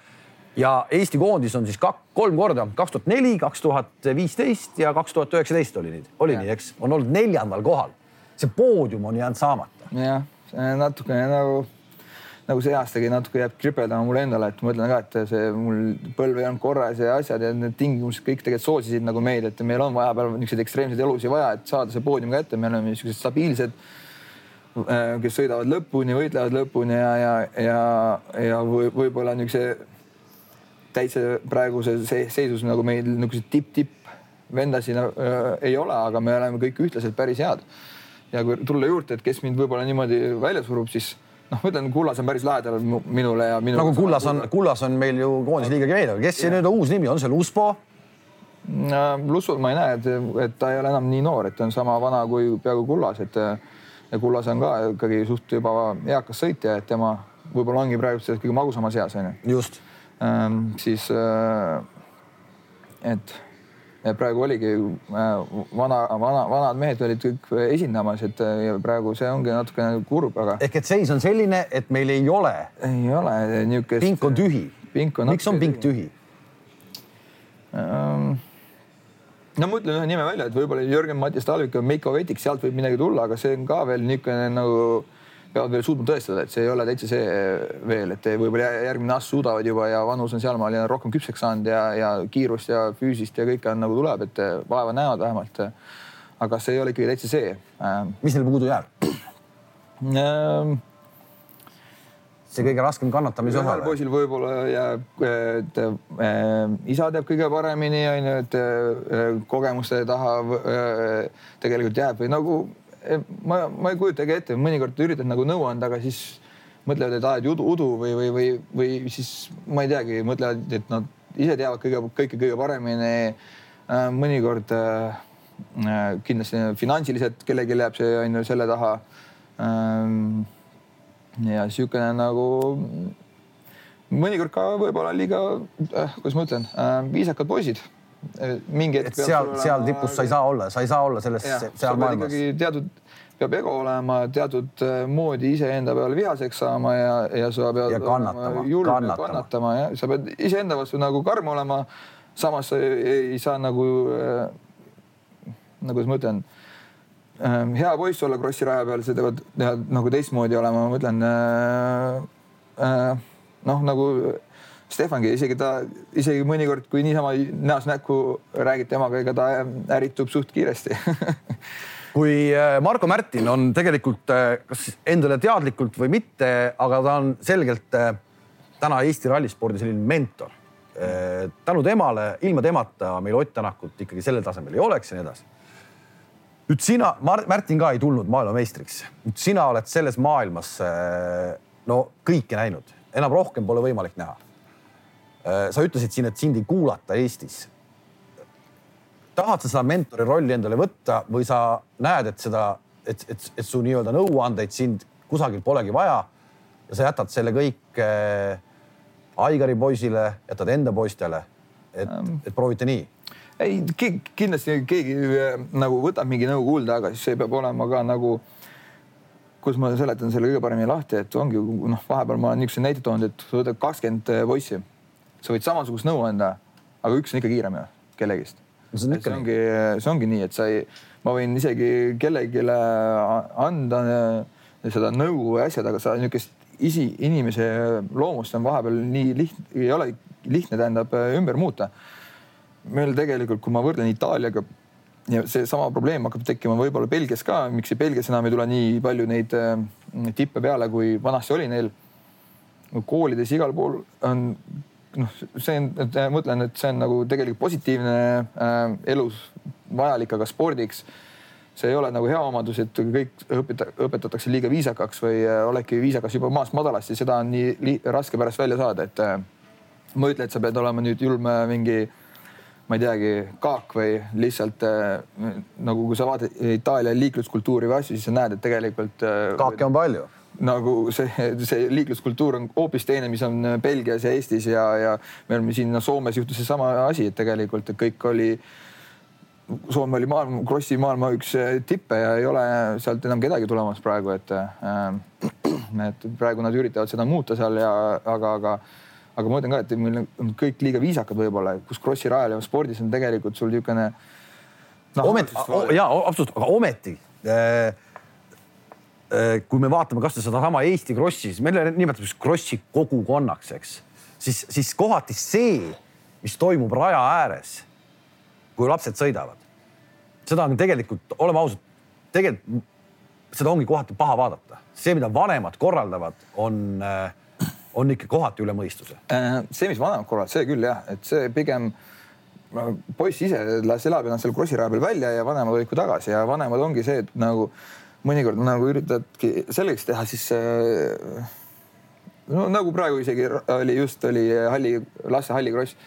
ja Eesti koondis on siis kak, kolm korda, kaks tuhat neli, kaks tuhat viisteist ja kaks tuhat üheksateist oli nii, oli ja. nii, eks, on olnud neljandal kohal. see poodium on jäänud saamata. jah, natukene nagu, nagu see aastagi natuke jääb kripeldama mulle endale, et ma mõtlen ka, et see mul põlv ei olnud korras ja asjad ja need tingimused kõik tegelikult soosisid nagu meid, et meil on vahepeal niisuguseid ekstreemseid elusid vaja, et saada see poodium kätte, me oleme niisugused stabiilsed äh, kes sõidavad lõpuni, võitlevad lõpuni ja, ja, ja, ja võib-olla niisuguse täitsa praeguses seisus nagu meil niisuguseid tipp-tipp vendasid äh, ei ole, aga me oleme kõik ühtlaselt päris head. ja kui tulla juurde, et kes mind võib-olla niimoodi välja surub, siis noh, ma ütlen, Kullas on päris lähedal minule ja minu. nagu Kullas on, Kullas on meil ju koondise liige aga kes see nüüd uus nimi on, see on Uspo? Lussut ma ei näe, et, et ta ei ole enam nii noor, et ta on sama vana kui peaaegu Kullas, et ja Kullas on ka ikkagi suht juba eakas sõitja, et tema võib-olla ongi praegu selles kõige magusamas eas onju. just siis äh, et praegu oligi äh, vana, vana, vanad mehed olid kõik esindamas, et praegu see ongi natukene kurb, aga. ehk et seis on selline, et meil ei ole. ei ole niisugust. pink on tühi. miks on pink tühi ähm,? no ma ütlen ühe nime välja, et võib-olla Jörgen Mattias Talvik või Meiko Vetik, sealt võib midagi tulla, aga see on ka veel niisugune nagu peavad veel suutma tõestada, et see ei ole täitsa see veel, et võib-olla järgmine aasta suudavad juba ja vanus on sealmaal ja rohkem küpseks saanud ja, ja kiirust ja füüsist ja kõike on nagu tuleb, et vaeva näevad vähemalt. aga see ei ole ikkagi täitsa see. mis neil puudu jääb ähm,? see kõige raskem kannatamise osa. ühel poisil võib-olla jääb, et isa teab kõige paremini onju, et kogemuste taha tegelikult jääb või nagu ma, ma ei kujutagi ette, mõnikord üritad nagu nõu anda, aga siis mõtlevad, et ajad udu, udu või, või, või, või siis ma ei teagi, mõtlevad, et nad ise teavad kõige, kõike kõige paremini. Äh, mõnikord äh, kindlasti finantsiliselt kellelgi jääb see on ju selle taha. Ja niisugune nagu mõnikord ka võib-olla liiga, kuidas ma ütlen, viisakad poisid mingi hetk. seal, seal tipus sa ei saa olla, sa ei saa olla selles, seal maailmas. teatud, peab ego olema teatud äh, moodi iseenda peale vihaseks saama ja, ja sa pead. ja kannatama, kannatama, kannatama ja sa pead iseenda vastu nagu karm olema. samas sa ei, ei saa nagu äh,, nagu ma ütlen äh,, hea poiss olla krossi raja peal, sa pead nagu teistmoodi olema, ma mõtlen äh,. Äh, noh, nagu Stefangi, isegi ta, isegi mõnikord, kui niisama näost näkku räägid temaga, ega ta ärritub suht kiiresti kui äh, Marko Märtin on tegelikult äh, kas endale teadlikult või mitte, aga ta on selgelt äh, täna Eesti rallispordi selline mentor. tänu temale, ilma temata meil Ott Tänakut ikkagi sellel tasemel ei oleks ja nii edasi. nüüd sina, Märtin ka ei tulnud maailmameistriks, nüüd sina oled selles maailmas no kõike näinud, enam rohkem pole võimalik näha. Sa ütlesid siin, et sind ei kuulata Eestis. tahad sa seda mentori rolli endale võtta või sa näed, et seda, et, et, et su nii-öelda nõuandeid sind kusagil polegi vaja ja sa jätad selle kõik äh, Aigari poisile, jätad enda poistele, et, et proovite nii? Ei, kindlasti keegi äh, nagu võtab mingi nõu kuulda, aga siis see peab olema ka nagu, kus ma seletan selle kõige paremini lahti, et ongi noh, vahepeal ma olen niisuguse näite toonud, et sa võtad kakskümmend äh, poissi, sa võid samasugust nõu anda, aga üks on ikka kiirem ju kellegist see, see ongi, see ongi nii, et sa ei, ma võin isegi kellelegi anda äh, seda nõu või asjad, aga sa niisugust isi, inimese loomust on vahepeal nii lihtne, ei ole lihtne, tähendab ümber muuta meil tegelikult, kui ma võrdlen Itaaliaga ja seesama probleem hakkab tekkima võib-olla Belgias ka, miks Belgias enam ei tule nii palju neid äh, tippe peale, kui vanasti oli neil. koolides igal pool on noh, see on, ma mõtlen, et see on nagu tegelikult positiivne äh, elus vajalik, aga spordiks see ei ole nagu hea omadus, et kõik õpeta, õpetatakse liiga viisakaks või äh, oledki viisakas juba maast madalast ja seda on nii raske pärast välja saada, et äh, ma ei ütle, et sa pead olema nüüd julm äh, mingi ma ei teagi, kaak või lihtsalt nagu kui sa vaatad Itaalia liikluskultuuri või asju, siis sa näed, et tegelikult kaake on palju. Nagu see, see liikluskultuur on hoopis teine, mis on Belgias ja Eestis ja, ja me oleme siin no, Soomes juhtus seesama asi, et tegelikult et kõik oli. Soome oli maailma, krossi maailma üks äh, tippe ja ei ole sealt enam kedagi tulemas praegu, et äh,. et praegu nad üritavad seda muuta seal ja, aga, aga aga ma mõtlen ka, et meil on kõik liiga viisakad võib-olla, kus Krossi rajal ja spordis on tegelikult sul niisugune no,. ometi, ja absoluutselt, aga ometi äh, kui me vaatame kasvõi sedasama Eesti Krossi, siis meile nimetatakse Krossi kogukonnaks, eks, siis, siis kohati see, mis toimub raja ääres, kui lapsed sõidavad, seda on tegelikult, oleme ausad, tegelikult seda ongi kohati paha vaadata. see, mida vanemad korraldavad, on äh, on ikka kohati üle mõistuse. Äh, see, mis vanemad korraldavad, see küll jah, et see pigem poiss ise las elab ennast seal krossiraja peal välja ja vanemad hoidku tagasi ja vanemad ongi see, et nagu mõnikord nagu üritadki selgeks teha, siis no nagu praegu isegi oli just oli halli, laste hallikross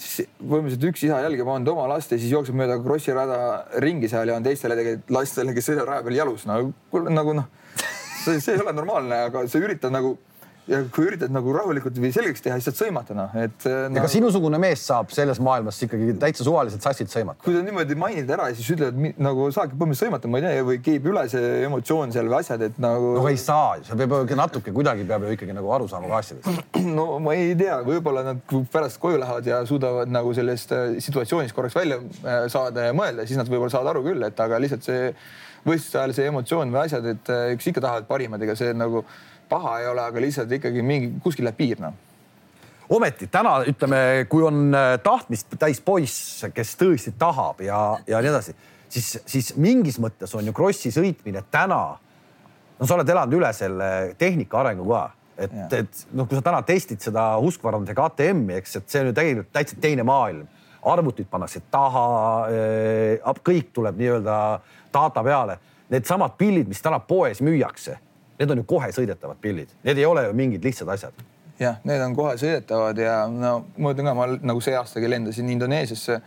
siis põhimõtteliselt üks isa jälgib ainult oma last ja siis jookseb mööda Krossi rada ringi seal ja on teistele tegelikult lastele, kes sõidavad raja peal jalus no,. nagu noh, see, see ei ole normaalne, aga sa üritad nagu ja kui üritad nagu rahulikult või selgeks teha, siis saad sõimata noh, et no,. ega sinusugune mees saab selles maailmas ikkagi täitsa suvaliselt sassid sõimata. kui sa niimoodi mainid ära siis ütlevad nagu saabki põhimõtteliselt sõimata, ma ei tea, või keeb üle see emotsioon seal või asjad, et nagu. no ei saa, sa peab ju natuke kuidagi peab ju ikkagi nagu aru saama ka asjadest. no ma ei tea, võib-olla nad pärast koju lähevad ja suudavad nagu sellest äh, situatsioonist korraks välja äh, saada ja mõelda, siis nad võib-olla saavad aru küll, et aga lihtsalt see võistluse ajal see emotsioon või asjad, et äh, eks ikka tahavad parimad, ega see nagu paha ei ole, aga lihtsalt ikkagi mingi kuskil läheb piir noh ometi täna ütleme, kui on äh, tahtmist täis poiss, kes tõesti tahab ja, ja nii edasi, siis, siis mingis mõttes on ju krossi sõitmine täna. no sa oled elanud üle selle tehnika arengu ka, et, et noh, kui sa täna testid seda Husqvarnade KTM-i, eks, et see on ju tegelikult täitsa teine maailm. arvutid pannakse taha, äh, kõik tuleb nii-öelda data peale. Needsamad pillid, mis täna poes müüakse need on ju kohe sõidetavad pillid, need ei ole ju mingid lihtsad asjad. jah, need on kohe sõidetavad ja no ma ütlen ka, ma nagu see aastagi lendasin Indoneesiasse.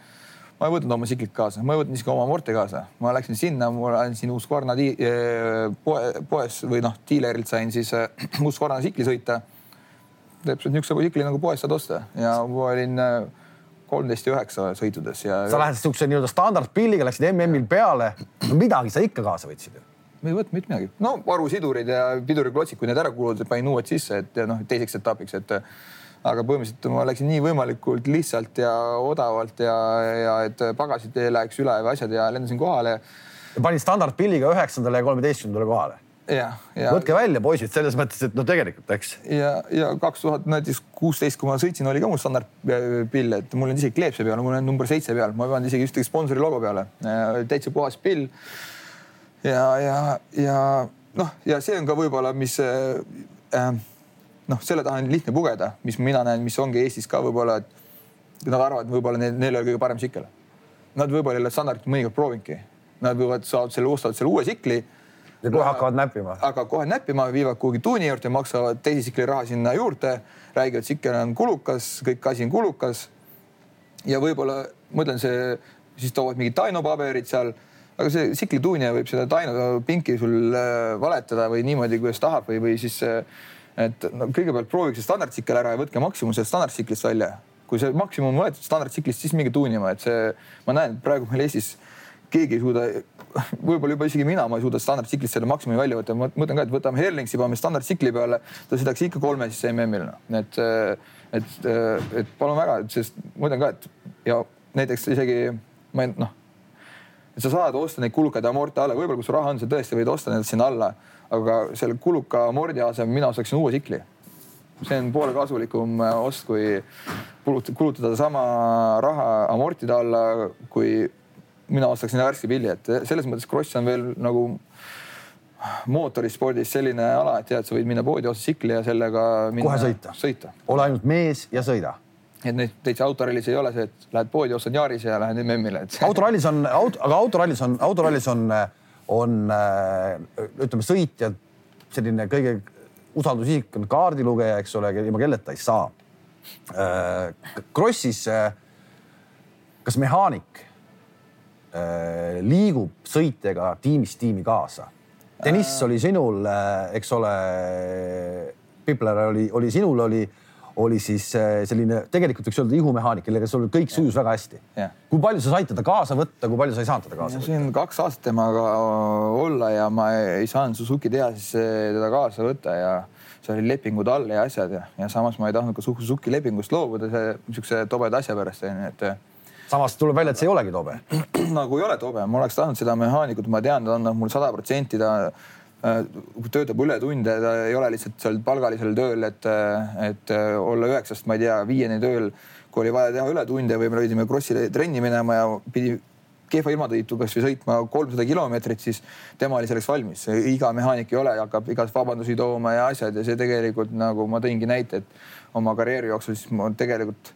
ma ei võtnud oma tsiklit kaasa, ma ei võtnud isegi oma amorti kaasa, ma läksin sinna, mul andsin Husqvarna eh, poe, poes või noh, diilerilt sain siis eh, Husqvarna tsikli sõita. täpselt niisuguse tsikli nagu poest saad osta ja ma olin eh, kolmteist ja üheksa sõitudes ja. sa lähed siukse nii-öelda standardpilliga, läksid MM-il peale no,, midagi sa ikka kaasa võtsid ju me ei võtnud mitte midagi. no varusidurid ja piduriklotsid, kui need ära kuluvad, panin uued sisse, et noh, teiseks etapiks, et aga põhimõtteliselt ma läksin nii võimalikult lihtsalt ja odavalt ja, ja et pagasid ei läheks üle või asjad ja lendasin kohale. panin standardpilliga üheksandale ja kolmeteistkümnendale kohale ja, ja. võtke välja, poisid, selles mõttes, et no tegelikult, eks. ja, ja kaks tuhat näiteks kuusteist, kui ma sõitsin, oli ka mul standardpill, et mul on isegi kleepse peal, mul on number seitse peal, ma ei pannud isegi ühtegi sponsori logo peale. täitsa puhas pill ja, ja, ja noh, ja see on ka võib-olla, mis äh, äh, noh, selle taha on lihtne pugeda, mis mina näen, mis ongi Eestis ka võib-olla, et nad arvavad, võib-olla neil, neil ei ole kõige parem tsikkel. Nad võib-olla ei ole standardit mõnikord proovinudki. nad võivad, saavad selle, ostavad selle uue tsikli. ja kohe hakkavad näppima. hakkavad kohe näppima, viivad kuhugi tuuni juurde, maksavad teise tsikli raha sinna juurde, räägivad, tsikkel on kulukas, kõik asi on kulukas. ja võib-olla, ma ütlen, see, siis toovad mingid tainopaberid seal aga see tsiklituunija võib seda taino pinki sul äh, valetada või niimoodi, kuidas tahab või, või siis äh, et no kõigepealt proovige see standardtsikkel ära ja võtke maksimum sellest standardtsiklist välja. kui see maksimum on võetud standardtsiklist, siis minge tuunima, et see, ma näen praegu meil Eestis keegi ei suuda, võib-olla juba isegi mina, ma ei suuda standardtsiklist selle maksimumi välja võtta. ma mõtlen ka, et võtame Herlingsi, paneme standardtsikli peale, ta sõidaks ikka kolme siis MM-il noh, et, et, et palun väga, sest ma mõtlen ka, et ja näiteks isegi ma ei noh, et sa saad osta neid kulukaid amorte alla, võib-olla kui sul raha on, sa tõesti võid osta need sinna alla. Aga selle kuluka mordi asemel mina ostaksin uue tsikli. see on poole kasulikum äh, ost, kui kulutada sama raha amortide alla, kui mina ostaksin värske pilli, et selles mõttes Kross on veel nagu mootorispordis selline ala, et tead, sa võid minna poodi osta tsikli ja sellega kohe sõita, sõita.. ole ainult mees ja sõida et neid täitsa autorallis ei ole see, et lähed poodi, ostad Yarise ja lähed MM-ile et.... autorallis on, auto, aga autorallis on, autorallis on on äh, ütleme, sõitja selline kõige usaldusisik on kaardilugeja, eks ole, ilma kelleta ei saa. Äh, Krossis, äh, kas mehaanik liigub sõitjaga tiimist tiimi kaasa? Deniss oli sinul, eks ole, Pipler oli, oli sinul, oli oli siis äh, selline, tegelikult võiks öelda ihumehaanik, kellega sul kõik sujus väga hästi. kui palju sa said teda kaasa võtta, kui palju sa ei saanud teda kaasa võtta? siin kaks aastat temaga olla ja ma ei saanud Suzuki tehases teda kaasa võtta ja seal oli lepingud all ja asjad ja, ja samas ma ei tahtnud ka Suzuki lepingust loobuda see niisuguse tobeda asja pärast onju, et. samas tuleb välja, et see ei olegi tobe nagu ei ole tobe, ma oleks tahtnud seda mehaanikut, ma tean, ta annab mulle sada protsenti, ta Äh, töötab ületunde, ta ei ole lihtsalt seal palgalisel tööl, et, et olla üheksast, ma ei tea, viieni tööl. kui oli vaja teha ületunde või me pidime krossile trenni minema ja pidi kehva ilmatõitu kasvõi sõitma kolmsada kilomeetrit, siis tema oli selleks valmis. iga mehaanik ei ole, hakkab igas vabandusi tooma ja asjad ja see tegelikult nagu ma tõingi näite, et oma karjääri jooksul siis ma tegelikult,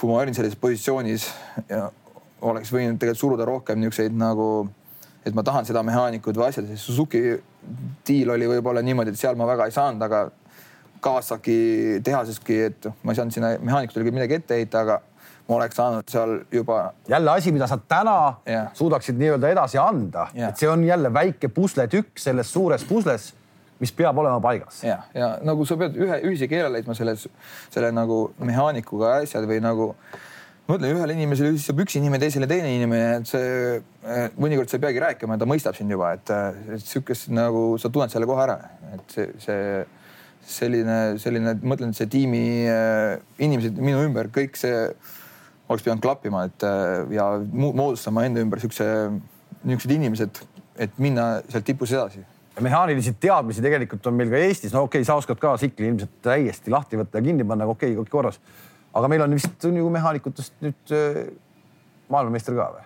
kui ma olin selles positsioonis ja oleks võinud tegelikult suruda rohkem niisuguseid nagu et ma tahan seda mehaanikut või asjad, siis Suzuki diil oli võib-olla niimoodi, et seal ma väga ei saanud, aga Kawasaki tehaseski, et ma ei saanud sinna mehaanikutele küll midagi ette heita, aga ma oleks saanud seal juba. jälle asi, mida sa täna yeah. suudaksid nii-öelda edasi anda yeah., et see on jälle väike pusletükk selles suures pusles, mis peab olema paigas. ja, ja nagu sa pead ühe ühise keele leidma selles, selle nagu mehaanikuga asjad või nagu ma ütlen, ühele inimesele ütleb üks inimene, teisele teine inimene, et see mõnikord sa ei peagi rääkima, ta mõistab sind juba, et, et sihukest nagu sa tunned selle kohe ära, et see, see selline, selline, mõtlen, et see tiimi äh, inimesed minu ümber, kõik see oleks pidanud klappima, et äh, ja moodustama enda ümber siukse, niisugused inimesed, et minna sealt tipus edasi. Mehaanilisi teadmisi tegelikult on meil ka Eestis, no okei okay,, sa oskad ka tsikli ilmselt täiesti lahti võtta ja kinni panna, okei okay,, kõik korras aga meil on vist on ju mehaanikutest nüüd äh, maailmameister ka või?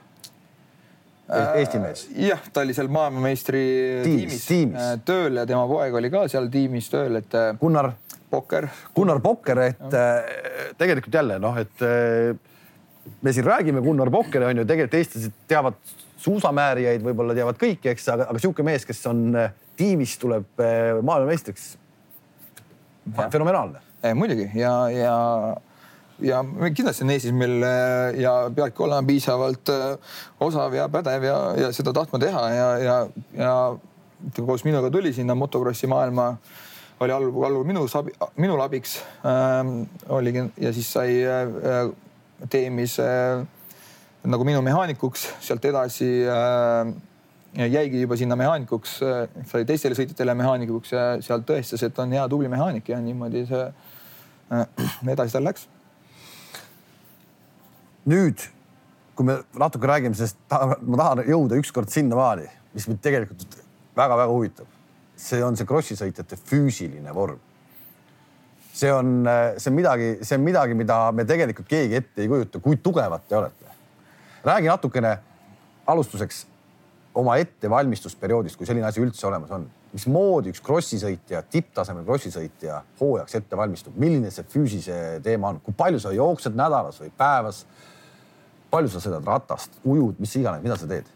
Eesti mees. jah, ta oli seal maailmameistri tiimis, tiimis äh, tööl ja tema poeg oli ka seal tiimis tööl, et. Äh, Gunnar. Pokker. Gunnar Pokker, et ja. tegelikult jälle noh, et me siin räägime Gunnar Pokker on ju, tegelikult eestlased teavad suusamäärijaid, võib-olla teavad kõiki, eks, aga, aga sihuke mees, kes on tiimis, tuleb maailmameistriks. fenomenaalne. muidugi ja, ja ja kindlasti on Eestis meil äh, ja peabki olema piisavalt äh, osav ja pädev ja, ja seda tahtma teha ja, ja, ja koos minuga tuli sinna motokrossi maailma, oli allpool, allpool minu, minul abiks ähm, oligi ja siis sai äh, teemis äh, nagu minu mehaanikuks, sealt edasi äh, jäigi juba sinna mehaanikuks äh,, sai teistele sõitjatele mehaanikuks ja sealt tõestas, et on hea tubli mehaanik ja niimoodi see äh, edasi tal läks nüüd, kui me natuke räägime, sest ta, ma tahan jõuda ükskord sinnamaani, mis mind tegelikult väga-väga huvitab. see on see krossi sõitjate füüsiline vorm. see on, see on midagi, see on midagi, mida me tegelikult keegi ette ei kujuta, kui tugevad te olete. räägi natukene alustuseks oma ettevalmistusperioodist, kui selline asi üldse olemas on. mismoodi üks krossisõitja, tipptasemel krossisõitja hooajaks ette valmistub, milline see füüsise teema on, kui palju sa jooksed nädalas või päevas palju sa sõidad ratast, ujud, mis iganes, mida sa teed?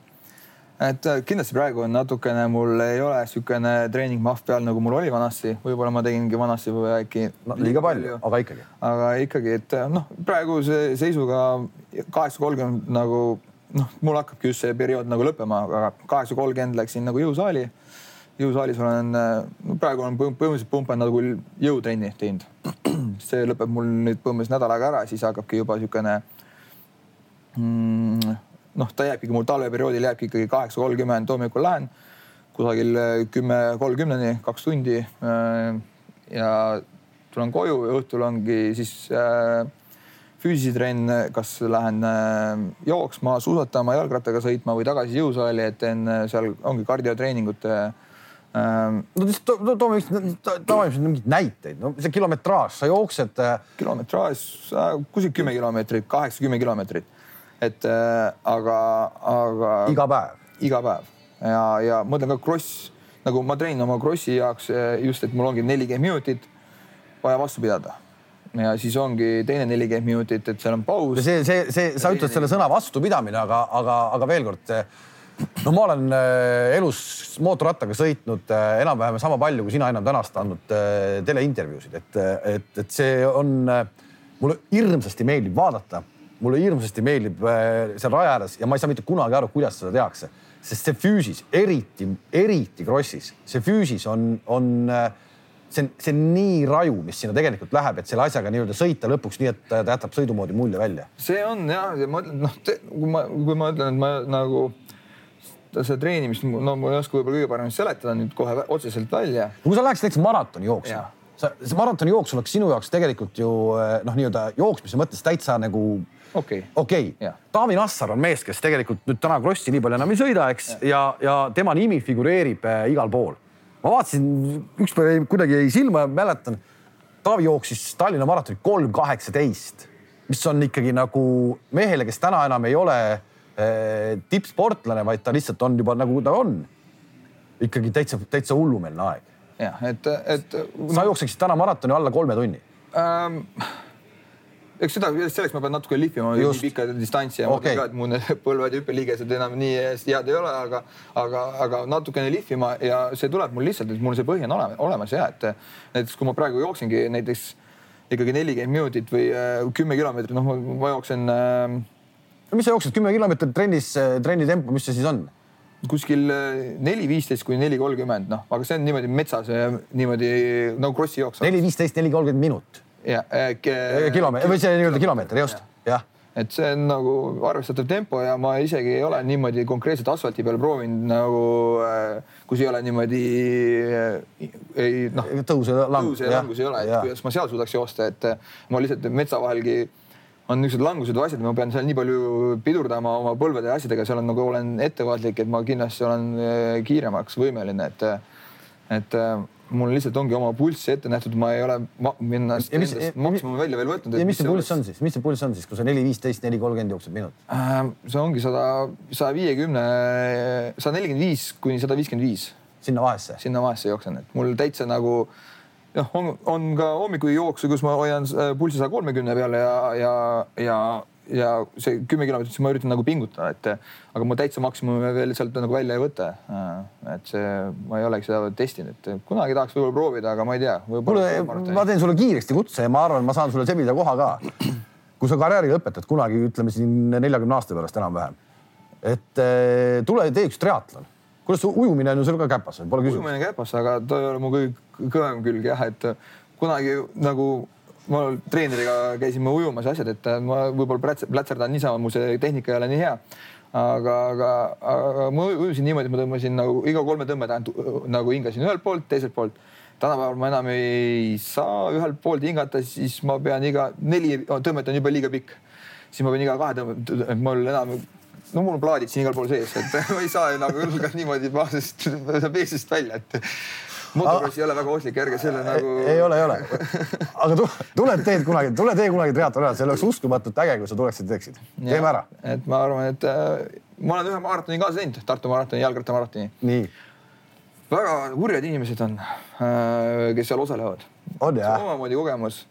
et äh, kindlasti praegu on natukene, mul ei ole niisugune treeningmahv peal, nagu mul oli vanasti, võib-olla ma tegingi vanasti või äkki no,. liiga palju, aga ikkagi. aga ikkagi, et äh, noh, praeguse seisuga kaheksa kolmkümmend nagu noh, mul hakkabki just see periood nagu lõppema, aga kaheksa kolmkümmend läksin nagu jõusaali. jõusaalis olen, äh, no praegu olen põhimõtteliselt pumpan nagu jõutrenni teinud. see lõpeb mul nüüd põhimõtteliselt nädal aega ära, siis hakkabki juba niisugune noh, ta jääbki mul talveperioodil jääbki ikkagi kaheksa kolmkümmend hommikul lähen kusagil äh, kümme kolmkümneni, kaks tundi. Äh, ja tulen koju ja õhtul ongi siis äh, füüsisitrenn, kas lähen jooksma, suusatama, jalgrattaga sõitma või tagasi jõusaali, et teen seal ongi kardiotreeningut no to, toome tavaliselt mingeid näiteid, no see kilometraaž, sa jooksed. kilometraaž kuskil kümme kilomeetrit, kaheksa-kümme kilomeetrit et äh, aga, aga. iga päev? iga päev ja, ja ma mõtlen ka kross, nagu ma treenin oma krossi jaoks äh, just, et mul ongi nelikümmend minutit vaja vastu pidada ja siis ongi teine nelikümmend minutit, et seal on paus. see, see, see, sa ütled selle sõna vastupidamine, aga, aga, aga veel kord. no ma olen äh, elus mootorrattaga sõitnud enam-vähem sama palju, kui sina enam tänast andnud teleintervjuusid, et, et, et see on, mulle hirmsasti meeldib vaadata mulle hirmsasti meeldib äh, seal raja ääres ja ma ei saa mitte kunagi aru, kuidas seda tehakse, sest see füüsis, eriti, eriti krossis, see füüsis on, on, äh, see on, see on nii raju, mis sinna tegelikult läheb, et selle asjaga nii-öelda sõita lõpuks nii, et ta jätab sõidumoodi mulje välja. see on ja, ja ma ütlen, noh, kui ma, kui ma ütlen, et ma nagu seda treenimist, no ma ei oska võib-olla kõige paremini seletada nüüd kohe otseselt välja. kui sa läheksid näiteks maratoni jooksma, sa, see maratoni jooks oleks sinu jaoks tegelikult ju äh, noh, nii-öelda jooksmise mõttes täitsa nagu okei okay. okay.. Taavi Nassar on mees, kes tegelikult nüüd täna krossi nii palju enam ei sõida, eks, ja, ja, ja tema nimi figureerib äh, igal pool. ma vaatasin, ükspäev kuidagi jäi silma ja mäletan, Taavi jooksis Tallinna maratoni kolm kaheksateist, mis on ikkagi nagu mehele, kes täna enam ei ole äh, tippsportlane, vaid ta lihtsalt on juba nagu ta on. ikkagi täitsa, täitsa hullumeelne aeg. jah, et, et. sa jookseksid täna maratoni alla kolme tunni ähm,? Eks seda, selleks ma pean natuke lihvima nii pikka distantsi ja okay. ma tean ka, et mu põlved ja hüppeliigesed enam nii head ei ole, aga, aga, aga natukene lihvima ja see tuleb mul lihtsalt, et mul see põhi on olemas ja et näiteks kui ma praegu jooksingi näiteks ikkagi nelikümmend minutit või äh, kümme kilomeetrit, noh, ma jooksen äh,. no mis sa jooksed kümme kilomeetrit trennis, äh, trenni tempo, mis see siis on? kuskil äh, neli viisteist kuni neli kolmkümmend, noh, aga see on niimoodi metsas niimoodi nagu krossi jooks. neli viisteist, neli kolmkümmend minut ja äh, kilomeeter või see nii-öelda kilomeeter just, jah. Et see on nagu arvestatav tempo ja ma isegi ei ole niimoodi konkreetselt asfalti peal proovinud nagu, äh, kus ei ole niimoodi äh, ei noh. tõuse, tõuse ja langusi ei ole, et kuidas ma seal suudaks joosta, et ma lihtsalt metsa vahelgi on niisugused langused või asjad, ma pean seal nii palju pidurdama oma põlvede ja asjadega, seal on nagu olen ettevaatlik, et ma kindlasti olen kiiremaks võimeline, et, et mul lihtsalt ongi oma pulss ette nähtud, ma ei ole minna maksimumi välja veel võtnud. ja mis see pulss on siis, mis see pulss on siis, kui sa neli viisteist, neli kolmkümmend jooksed minut äh,? see ongi sada, saja viiekümne, sada nelikümmend viis kuni sada viiskümmend viis. sinna vahesse? sinna vahesse jooksen, et mul täitsa nagu jah, on, on ka hommikujooksu, kus ma hoian äh, pulssi saja kolmekümne peale ja, ja, ja ja see kümme kilomeetrit, siis ma üritan nagu pingutada, et aga ma täitsa maksimumi veel sealt nagu välja ei võta. et see, ma ei olegi seda testinud, et kunagi tahaks võib-olla proovida, aga ma ei tea. kuule, ma teen sulle kiiresti kutse ja ma arvan, ma saan sulle sebida koha ka. kui sa karjääri lõpetad kunagi, ütleme siin neljakümne aasta pärast enam-vähem, et eh, tule tee üks triatlon kuidas ujumine on ju sul ka käpas, pole küsimust. ujumine käpas, aga ta ei ole mu kõige kõvem külg jah, et kunagi nagu ma treeneriga käisime ujumas ja asjad, et ma võib-olla plätserdan niisama, mu see tehnika ei ole nii hea. aga, aga, aga ma ujusin niimoodi, et ma tõmbasin nagu iga kolme tõmme tagant nagu hingasin ühelt poolt, teiselt poolt. tänapäeval ma enam ei saa ühelt poolt hingata, siis ma pean iga neli tõmmet on juba liiga pikk. siis ma pean iga kahe tõmmet, mul enam no mul on plaadid siin igal pool sees, et ma ei saa nagu niimoodi baasist, beesist välja, et motocross ei ole väga ohtlik, ärge selle nagu. ei ole, ei ole. aga tule teed kunagi, tule tee kunagi triatloni ära, see oleks uskumatult äge, kui sa tuleksid, teeksid. teeme ära. et ma arvan, et äh, ma olen ühe maratoni kaasa teinud, Tartu maratoni, jalgrattamaratoni. nii. väga kurjad inimesed on äh,, kes seal osalevad. on jah? omamoodi kogemus.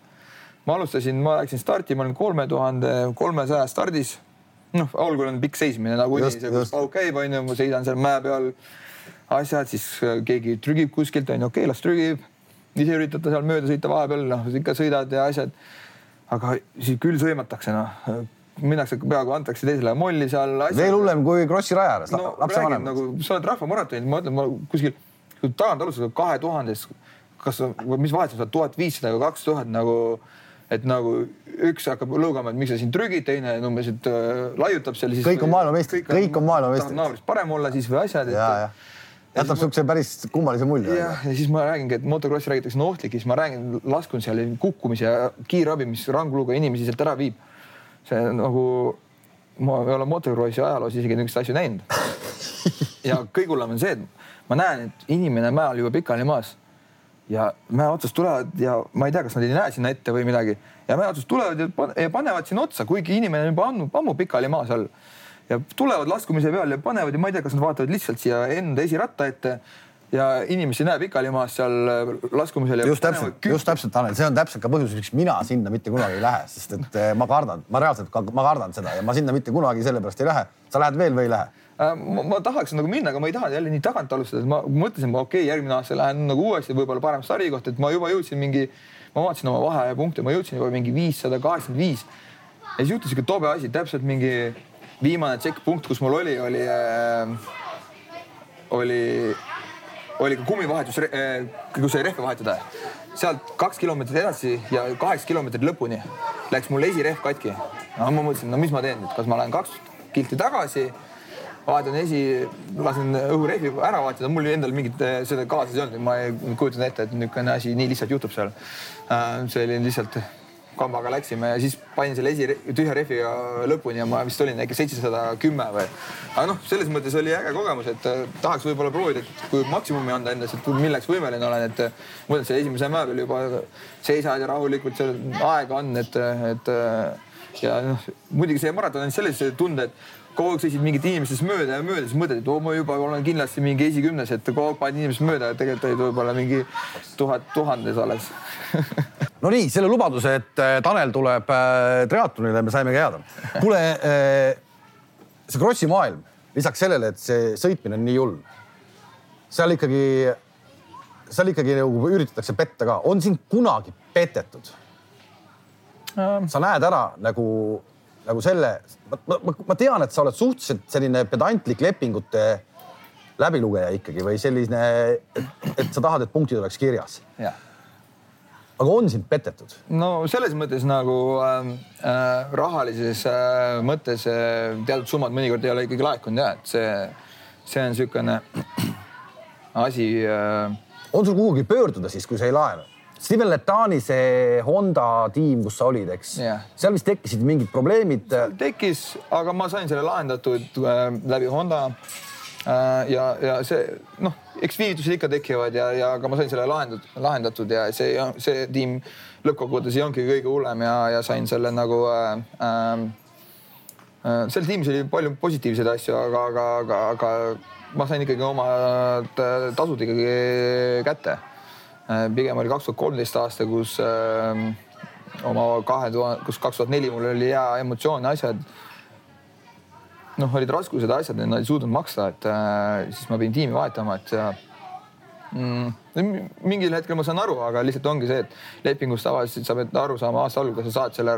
ma alustasin, ma läksin starti, ma olin kolme tuhande kolmesaja stardis noh, algul on pikk seismine nagunii, see kus pauk käib, onju, ma seisan seal mäe peal, asjad, siis äh, keegi trügib kuskilt, onju, okei okay,, las trügib. ise üritate seal mööda sõita vahepeal, noh, ikka sõidad ja asjad. aga siis küll sõimatakse, noh minnakse peaaegu antakse teisele molli seal. veel hullem kui Krossi raja ääres no,, lapsevanemad. nagu sa oled rahvamaratonil, ma ütlen, ma kuskil tagant alustada kahe tuhandes, kas, mis vahet on seal tuhat viissada või kaks tuhat nagu et nagu üks hakkab lõugama, et miks sa siin trügid, teine umbes, et äh, laiutab seal. kõik on maailmameistrid, kõik on maailmameistrid. naabrist parem olla siis või asjad. Jätab siukse päris kummalise mulje. jah, ja siis ma räägingi, et motokrossi räägitakse on ohtlik ja siis ma räägin, laskun seal kukkumise ja kiirabi, mis rangluuga inimesi sealt ära viib. see nagu, ma ei ole motokrossi ajaloos isegi niisuguseid asju näinud. ja kõige hullem on see, et ma näen, et inimene mäel juba pikali maas ja mäe otsast tulevad ja ma ei tea, kas nad ei näe sinna ette või midagi ja mäe otsast tulevad ja panevad sinna otsa, kuigi inimene on juba ammu, ammu pikali maas all. Ja tulevad laskumise peal ja panevad ja ma ei tea, kas nad vaatavad lihtsalt siia enda esiratta ette ja inimesi näeb ikka maas seal laskumisel. just täpselt, just täpselt, Tanel, see on täpselt ka põhjus, miks mina sinna mitte kunagi ei lähe, sest et eh, ma kardan, ma reaalselt, ma kardan seda ja ma sinna mitte kunagi sellepärast ei lähe. sa lähed veel või ei lähe? Äh, ma, ma tahaks nagu minna, aga ma ei taha jälle nii tagant alustada, et ma mõtlesin, okei okay,, järgmine aasta lähen nagu uuesti võib-olla parem sari kohta, et ma juba jõudsin mingi, ma vaatasin oma vahepunkte, ma jõudsin juba mingi viissada kaheksakümmend viis. ja siis juhtus sihuke tobe asi, täpselt mingi viimane checkpunkt, kus mul oli, oli äh,, oli, oli ka kummivahetus äh,, kus sai rehve vahetada. sealt kaks kilomeetrit edasi ja kaheksa kilomeetrit lõpuni läks mul esirehv katki. no ma mõtlesin, no mis ma teen nüüd, kas ma lähen kaks kilti tagasi vaatan esi, lasen õhurehvi ära vahetada, mul endal mingit eh, seda kaasas ei olnud, ma ei kujutanud ette, et niisugune asi nii lihtsalt juhtub seal. Äh, see oli lihtsalt kambaga läksime ja siis panin selle esi tühja rehviga lõpuni ja ma vist olin äkki seitsesada kümme või. aga noh, selles mõttes oli äge kogemus, et eh, tahaks võib-olla proovida, et kui maksimumi anda endast, et milleks võimeline olen, et eh, ma mõtlen, see esimese mäe peal juba seisad ja rahulikult seal aega on, et, et ja noh, muidugi see maraton on sellise tunde, et kogu aeg sõitsid mingid inimestest mööda ja mööda, siis mõtled, et oo, ma juba olen kindlasti mingi esikümnes, et kogu aeg paned inimesest mööda tegelikult olid võib-olla mingi tuhat, tuhandes alles no nii, selle lubaduse, et äh, Tanel tuleb äh, triatlonile, me saime ka jääda. kuule, äh, see Krossi maailm, lisaks sellele, et see sõitmine on nii hull, seal ikkagi, seal ikkagi nagu üritatakse petta ka, on sind kunagi petetud? sa näed ära nagu nagu selle, ma, ma, ma tean, et sa oled suhteliselt selline pedantlik lepingute läbilugeja ikkagi või selline, et sa tahad, et punktid oleks kirjas. aga on sind petetud? no selles mõttes nagu ähm, äh, rahalises äh, mõttes äh, teatud summad mõnikord ei ole ikkagi laekunud ja et see, see on niisugune asi äh.... on sul kuhugi pöörduda siis, kui sa ei laenu? Steven Letani see Honda tiim, kus sa olid, eks yeah., seal vist tekkisid mingid probleemid. tekkis, aga ma sain selle lahendatud äh, läbi Honda äh,. ja, ja see noh, eks viivitused ikka tekivad ja, ja aga ma sain selle lahendatud, lahendatud ja see, see tiim lõppkokkuvõttes ei olnudki kõige hullem ja, ja sain selle nagu äh, äh, äh seal tiimis oli palju positiivseid asju, aga, aga, aga, aga ma sain ikkagi omad äh, tasud ikkagi kätte pigem oli kaks tuhat kolmteist aasta, kus äh, oma kahe tuhande, kus kaks tuhat neli mul oli hea emotsioon ja asjad. noh, olid raskused ja asjad, nad ei suutnud maksta, et äh, siis ma pidin tiimi vahetama, et mm, mingil hetkel ma saan aru, aga lihtsalt ongi see, et lepingust tavaliselt sa pead aru saama aasta algul, kas sa saad selle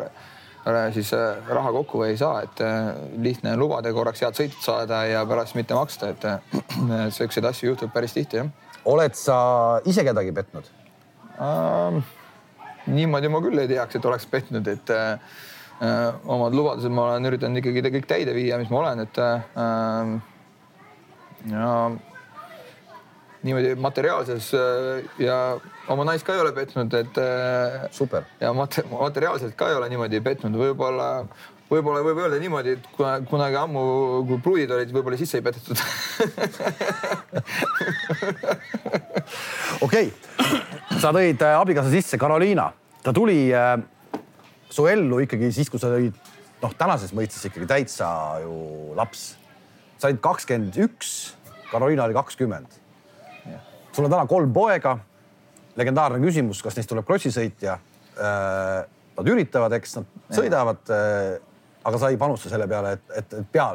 siis äh, raha kokku või ei saa, et äh, lihtne on lubada korraks head sõitu saada ja pärast mitte maksta, et siukseid asju juhtub päris tihti jah oled sa ise kedagi petnud ähm,? niimoodi ma küll ei teaks, et oleks petnud, et äh, omad lubadused ma olen üritanud ikkagi kõik täide viia, mis ma olen, et äh, ja niimoodi materiaalses äh, ja oma naist ka ei ole petnud, et äh,. super. ja materiaalselt ka ei ole niimoodi petnud, võib-olla võib-olla võib öelda niimoodi, et kuna kunagi ammu, kui pruudid olid, võib-olla sisse ei petetud okei okay., sa tõid äh, abikaasa sisse, Carolina, ta tuli äh, su ellu ikkagi siis, kui sa olid noh, tänases mõistes ikkagi täitsa ju laps. sa olid kakskümmend üks, Carolina oli kakskümmend. sul on täna kolm poega. legendaarne küsimus, kas neist tuleb krossisõitja äh,? Nad üritavad, eks nad sõidavad äh, aga sa ei panusta selle peale, et, et, et pea,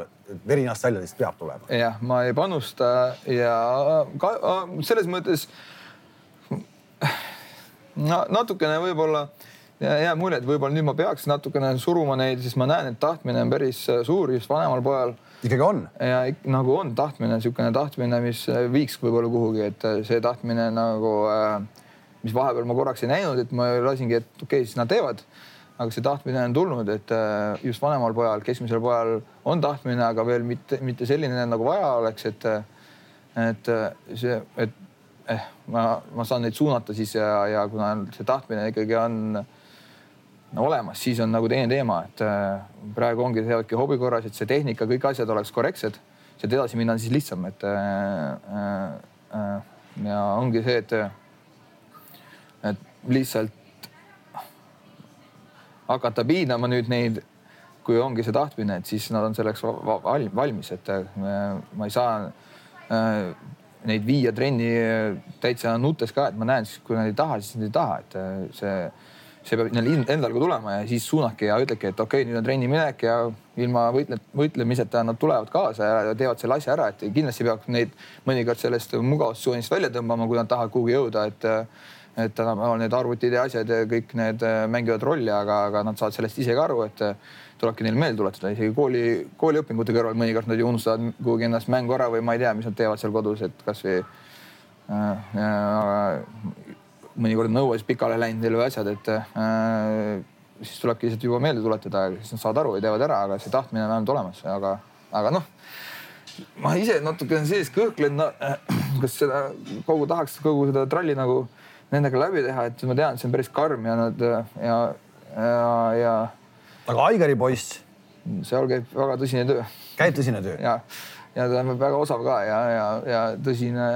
veri nahast välja lihtsalt peab tulema. jah, ma ei panusta ja ka, selles mõttes no, natukene võib-olla jääb mulje, et võib-olla nüüd ma peaks natukene suruma neid, sest ma näen, et tahtmine on päris suur just vanemal pojal. ikkagi on? ja nagu on tahtmine, niisugune tahtmine, mis viiks võib-olla kuhugi, et see tahtmine nagu, mis vahepeal ma korraks ei näinud, et ma lasingi, et okei okay,, siis nad teevad aga see tahtmine on tulnud, et just vanemal pojal, keskmisel pojal on tahtmine, aga veel mitte, mitte selline nagu vaja oleks, et, et see, et eh, ma, ma saan neid suunata siis ja, ja kuna see tahtmine ikkagi on no, olemas, siis on nagu teine teema, et äh, praegu ongi teevadki hobi korras, et see tehnika, kõik asjad oleks korrektsed. sealt edasi minna on siis lihtsam, et äh, äh, ja ongi see, et, et lihtsalt hakata piinama nüüd neid, kui ongi see tahtmine, et siis nad on selleks valmis, et ma ei saa neid viia trenni täitsa nutes ka, et ma näen siis, kui nad ei taha, siis nad ei taha, et see, see peab neil endal ka tulema ja siis suunake ja ütleke, et okei okay,, nüüd on trenni minek ja ilma võitle, võitlemiseta nad tulevad kaasa ja teevad selle asja ära, et kindlasti peaks neid mõnikord sellest mugavustsoonist välja tõmbama, kui nad tahavad kuhugi jõuda, et et tänapäeval need arvutid ja asjad ja kõik need mängivad rolli, aga, aga nad saavad sellest ise ka aru, et tulebki neile meelde tuletada, isegi kooli, kooliõpingute kõrval mõnikord nad ju unustavad kuhugi ennast mängu ära või ma ei tea, mis nad teevad seal kodus, et kasvõi äh, mõnikord on õues pikale läinud neil või asjad, et äh, siis tulebki lihtsalt juba meelde tuletada, siis nad saavad aru ja teevad ära, aga see tahtmine on vähemalt olemas, aga, aga noh, ma ise natukene sees kõhklen no,, kas seda kogu tahaks kogu seda tralli nagu nendega läbi teha, et ma tean, see on päris karm ja nad ja, ja, ja aga Aigari poiss? seal käib väga tõsine töö. käib tõsine töö? ja, ja ta on väga osav ka ja, ja, ja tõsine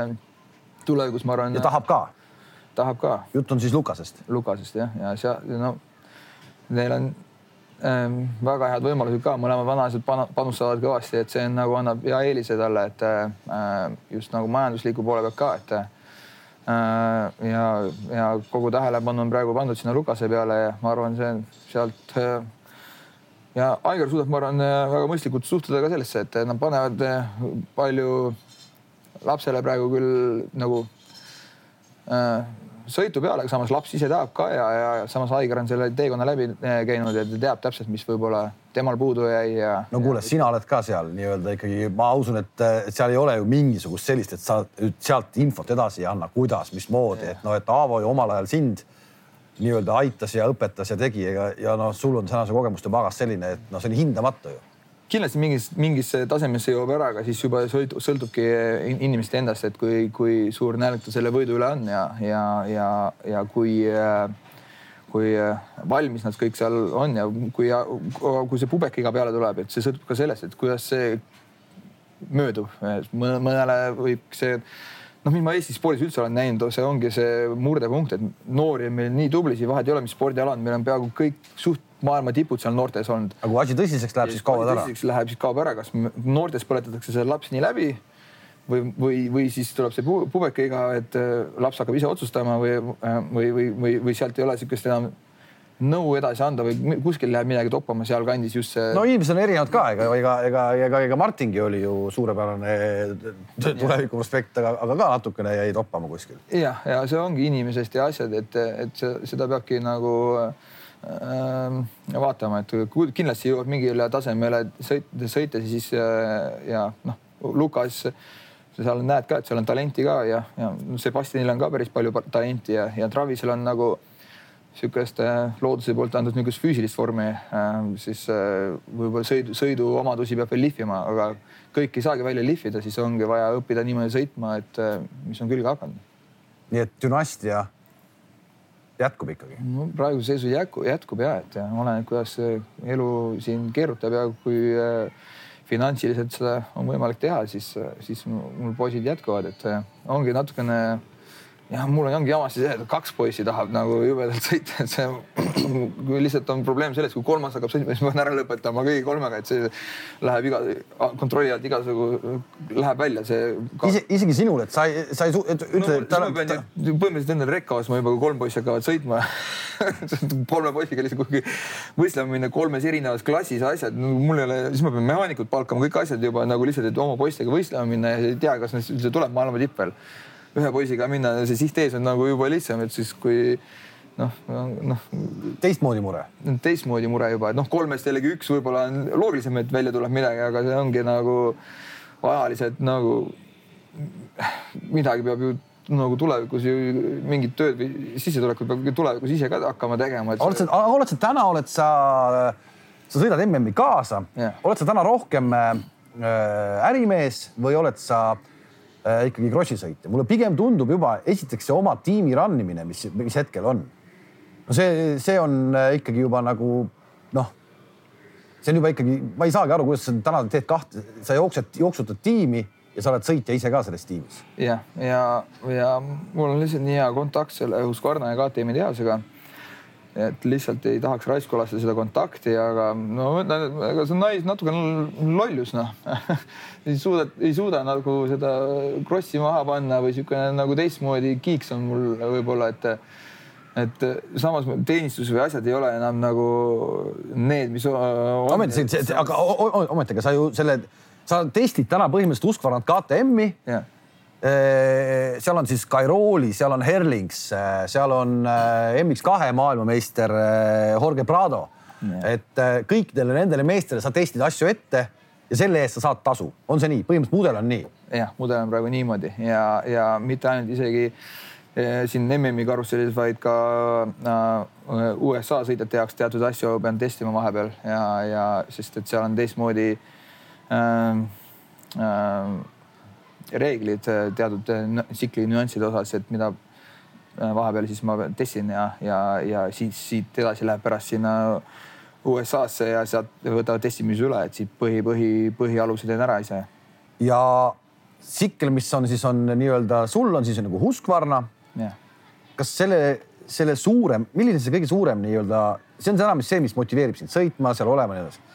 tulevikus, ma arvan. ja tahab ka? tahab ka. jutt on siis Lukasest? Lukasest jah, ja seal no neil on ähm, väga head võimalused ka, mõlemad vanaisad panustavad kõvasti, et see on, nagu annab hea eelise talle, et äh, just nagu majandusliku poole pealt ka, et äh, ja, ja kogu tähelepanu on praegu pandud sinna Lukase peale ja ma arvan, see sealt äh, ja Aigar suudab, ma arvan, väga mõistlikult suhtuda ka sellesse, et nad panevad palju lapsele praegu küll nagu äh, sõitu peale, aga samas laps ise tahab ka ja, ja samas Aigar on selle teekonna läbi eh, käinud ja ta teab täpselt, mis võib-olla temal puudu jäi ja. no kuule, sina oled ka seal nii-öelda ikkagi, ma usun, et seal ei ole ju mingisugust sellist, et sa sealt infot edasi ei anna, kuidas, mismoodi, et noh, et Aavo ju omal ajal sind nii-öelda aitas ja õpetas ja tegi ja, ja noh, sul on tänase kogemuste pagas selline, et noh, see on hindamatu ju kindlasti mingis, mingisse tasemesse jõuab ära, aga siis juba sõltubki inimeste endast, et kui, kui suur nälg ta selle võidu üle on ja, ja, ja, ja kui, kui valmis nad kõik seal on ja kui, kui see pubek iga peale tuleb, et see sõltub ka sellest, et kuidas see möödub. mõnele võib see noh, mis ma Eesti spordis üldse olen näinud, see ongi see murdepunkt, et noori on meil nii tublisid, vahet ei ole, mis spordiala on, meil on peaaegu kõik suht maailma tipud seal noortes olnud. aga kui asi tõsiseks läheb, siis kaovad ära? tõsiseks läheb, siis kaob ära, kas noortes põletatakse see laps nii läbi või, või, või siis tuleb see pubekaiga, et äh, laps hakkab ise otsustama või, äh, või, või, või, või sealt ei ole niisugust enam nõu edasi anda või kuskil läheb midagi toppama sealkandis just see. no inimesed on erinevad ka, ega, ega, ega, ega, ega Martingi oli ju suurepärane tuleviku prospekt, aga, aga ka natukene jäi toppama kuskil. jah, ja see ongi inimesest ja asjad, et, et see, seda peabki nagu äh, vaatama, et kindlasti jõuab mingile tasemele sõit, sõites siis äh, ja noh, Lukas seal näed ka, et seal on talenti ka ja, ja Sebastianil on ka päris palju talenti ja, ja Travisel on nagu sihukest looduse poolt antud niisugust füüsilist vormi, äh, siis äh, võib-olla sõidu, sõiduomadusi peab veel lihvima, aga kõiki ei saagi välja lihvida, siis ongi vaja õppida niimoodi sõitma, et äh, mis on külge hakanud. nii et dünastia jätkub ikkagi? no praeguse seisu jätkub, jätkub ja, et oleneb, kuidas elu siin keerutab ja kui finantsiliselt seda on võimalik teha, siis, siis mul poisid jätkuvad, et ongi natukene jah, mul ongi jama siis see, et kaks poissi tahab nagu jubedalt sõita, et see kui lihtsalt on probleem selles, kui kolmas hakkab sõitma, siis ma pean ära lõpetama kõigi kolmega, et see läheb iga kontrolli alt igasugu läheb välja see ka.... Ise, isegi sinul, et sa ei, sa ei ütle no,. ma ju põhimõtteliselt endale rekka ostma juba, kui kolm poissi hakkavad sõitma kolme poisiga lihtsalt kuhugi võistlema minna kolmes erinevas klassis asjad, mul ei ole, siis ma pean mehaanikud palkama, kõik asjad juba nagu lihtsalt, et oma poistega võistlema minna ja ei tea, kas neist üldse tuleb maailma tipp veel. Ühe poisiga minna, see siht ees on nagu juba lihtsam, et siis kui noh, noh. teistmoodi mure? teistmoodi mure juba, et noh, kolmest jällegi üks võib-olla on loogilisem, et välja tuleb midagi, aga see ongi nagu ajaliselt nagu midagi peab ju nagu tulevikus ju mingit tööd või sissetulekut peab tulevikus ise ka hakkama tegema. oled sa, oled sa täna, oled sa, sa sõidad MM-i kaasa yeah., oled sa täna rohkem äh, ärimees või oled sa äh, ikkagi krossisõitja? mulle pigem tundub juba esiteks see oma tiimi run imine, mis, mis hetkel on. no see, see on äh, ikkagi juba nagu noh, see on juba ikkagi, ma ei saagi aru, kuidas sa täna teed kahte, sa jooksed, jooksutad tiimi ja sa oled sõitja ise ka selles tiimis. jah, ja, ja, ja mul on lihtsalt nii hea kontakt selle Husqvarna ja KTM-i tehasega. Et lihtsalt ei tahaks raisku lasta seda kontakti, aga no ega see nais natuke lollus noh. Ei suuda, ei suuda nagu seda krossi maha panna või niisugune nagu teistmoodi kiiks on mul võib-olla, et et samas teenistus või asjad ei ole enam nagu need, mis. ometi, aga ometigi sa ju selle sa testid täna põhimõtteliselt Husqvarnat KTM-i yeah.. Seal on siis Cairoli, seal on Herlings, seal on MX2 maailmameister Jorge Prado. Et kõikidele nendele meestele sa testid asju ette ja selle eest sa saad tasu, on see nii, põhimõtteliselt mudel on nii? jah, mudel on praegu niimoodi. Ja, ja mitte ainult isegi siin MM-i karussellis, vaid ka USA sõitjate jaoks teatud asju pean testima vahepeal. Ja, ja sest et seal on teistmoodi äh, ähm, reeglid äh, teatud äh, tsikli nüansside osas, et mida äh, vahepeal siis ma testin ja, ja, ja siis siit edasi läheb pärast sinna USA-sse ja sealt võtavad testimise üle, et siit põhi, põhi, põhialused teen ära ise. ja tsikkel, mis on siis on nii-öelda, sul on siis nagu Husqvarna. kas selle, selle suurem, milline see kõige suurem nii-öelda, see on seda, mis see, mis motiveerib sind sõitma, seal olema ja nii edasi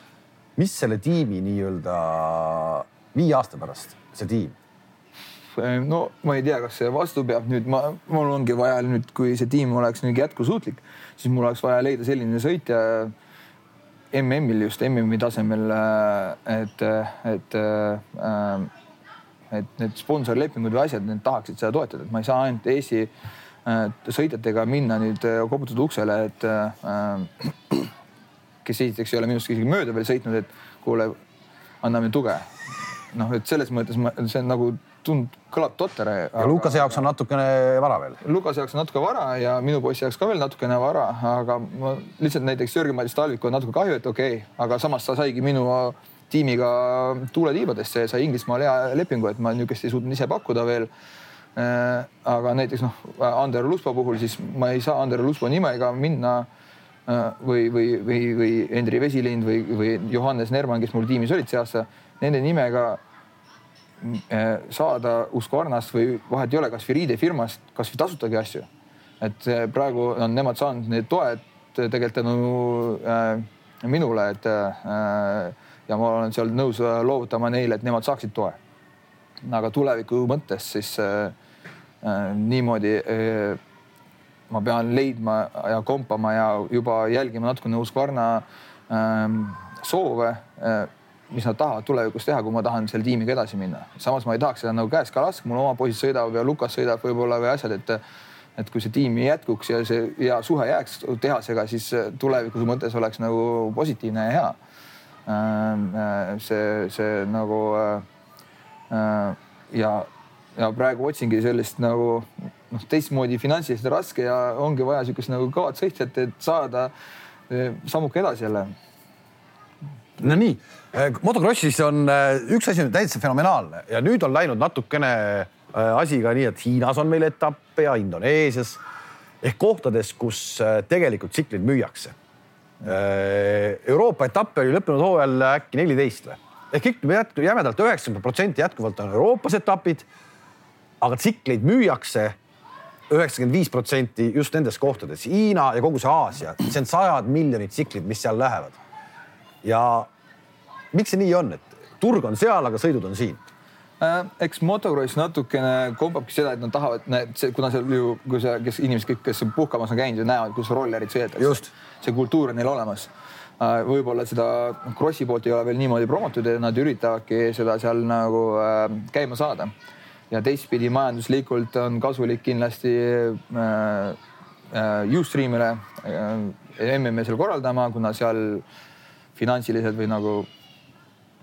mis selle tiimi nii-öelda viie aasta pärast, see tiim? No ma ei tea, kas see vastu peab nüüd, ma, mul ongi vaja nüüd, kui see tiim oleks nüüd jätkusuutlik, siis mul oleks vaja leida selline sõitja MM-il just MM-i tasemel, et, et, et need sponsorlepingud või asjad, need tahaksid seda toetada, et ma ei saa ainult Eesti sõitjatega minna nüüd koputada uksele, et kes esiteks ei ole minust isegi mööda veel sõitnud, et kuule, anname tuge. noh, et selles mõttes ma, see on nagu tund-, kõlab totter. ja Lukase jaoks on natukene vara veel. Lukase jaoks on natuke vara ja minu poisi jaoks ka veel natukene vara, aga ma lihtsalt näiteks Jörgen-Madis Talviku on natuke kahju, et okei okay,, aga samas ta saigi minu tiimiga tuuletiibadesse ja sai Inglismaal hea lepingu, et ma niisugust ei suutnud ise pakkuda veel äh, aga näiteks noh, Ander Luspa puhul siis ma ei saa Ander Luspa nimega minna Äh, või, või, või, või Hendri Vesilind või, või Johannes Nerman, kes mul tiimis olid see aasta, nende nimega saada Husqvarnast või vahet ei ole, kasvõi riidefirmast, kasvõi tasutagi asju. et praegu on nemad saanud need toed tegelikult tänu äh, minule, et äh, ja ma olen seal nõus loovutama neile, et nemad saaksid toe. aga tuleviku mõttes siis äh, äh, niimoodi äh, ma pean leidma ja kompama ja juba jälgima natukene Husqvarna soove äh,, mis nad tahavad tulevikus teha, kui ma tahan selle tiimiga edasi minna. samas ma ei tahaks seda nagu käest ka laska, mul oma poisid sõidavad ja Lukas sõidab võib-olla või asjad, et et kui see tiim jätkuks ja see hea suhe jääks tehasega, siis tulevikus mõttes oleks nagu positiivne ja hea ähm,. Äh, see, see nagu äh, äh, ja, ja praegu otsingi sellist nagu noh, teistmoodi finantsiliselt raske ja ongi vaja niisugust nagu kõvat sõitjat, et saada sammuke edasi jälle. Nonii, motokrossis on eh, üks asi on täitsa fenomenaalne ja nüüd on läinud natukene asi ka nii, et Hiinas on meil etappe ja Indoneesias ehk kohtades, kus tegelikult tsikleid müüakse. Euroopa etappe oli lõppenud hooajal äkki neliteist või? ehk ikkagi jämedalt üheksakümmend protsenti jätkuvalt on Euroopas etapid. aga tsikleid müüakse üheksakümmend viis protsenti just nendes kohtades, Hiina ja kogu see Aasia, see on sajad miljonid tsiklid, mis seal lähevad. ja miks see nii on, et turg on seal, aga sõidud on siin? Äh, eks motocross natukene kombabki seda, et nad tahavad, kuna seal ju, kui sa, kes inimesed kõik, kes puhkamas on käinud ju näevad, kus rollerid sõidetakse. see kultuur on neil olemas. Äh, võib-olla seda krossi poolt ei ole veel niimoodi promotud ja nad üritavadki seda seal nagu äh, käima saada. ja teistpidi majanduslikult on kasulik kindlasti äh, äh, Ustreamile äh, MM-i seal korraldama, kuna seal finantsiliselt või nagu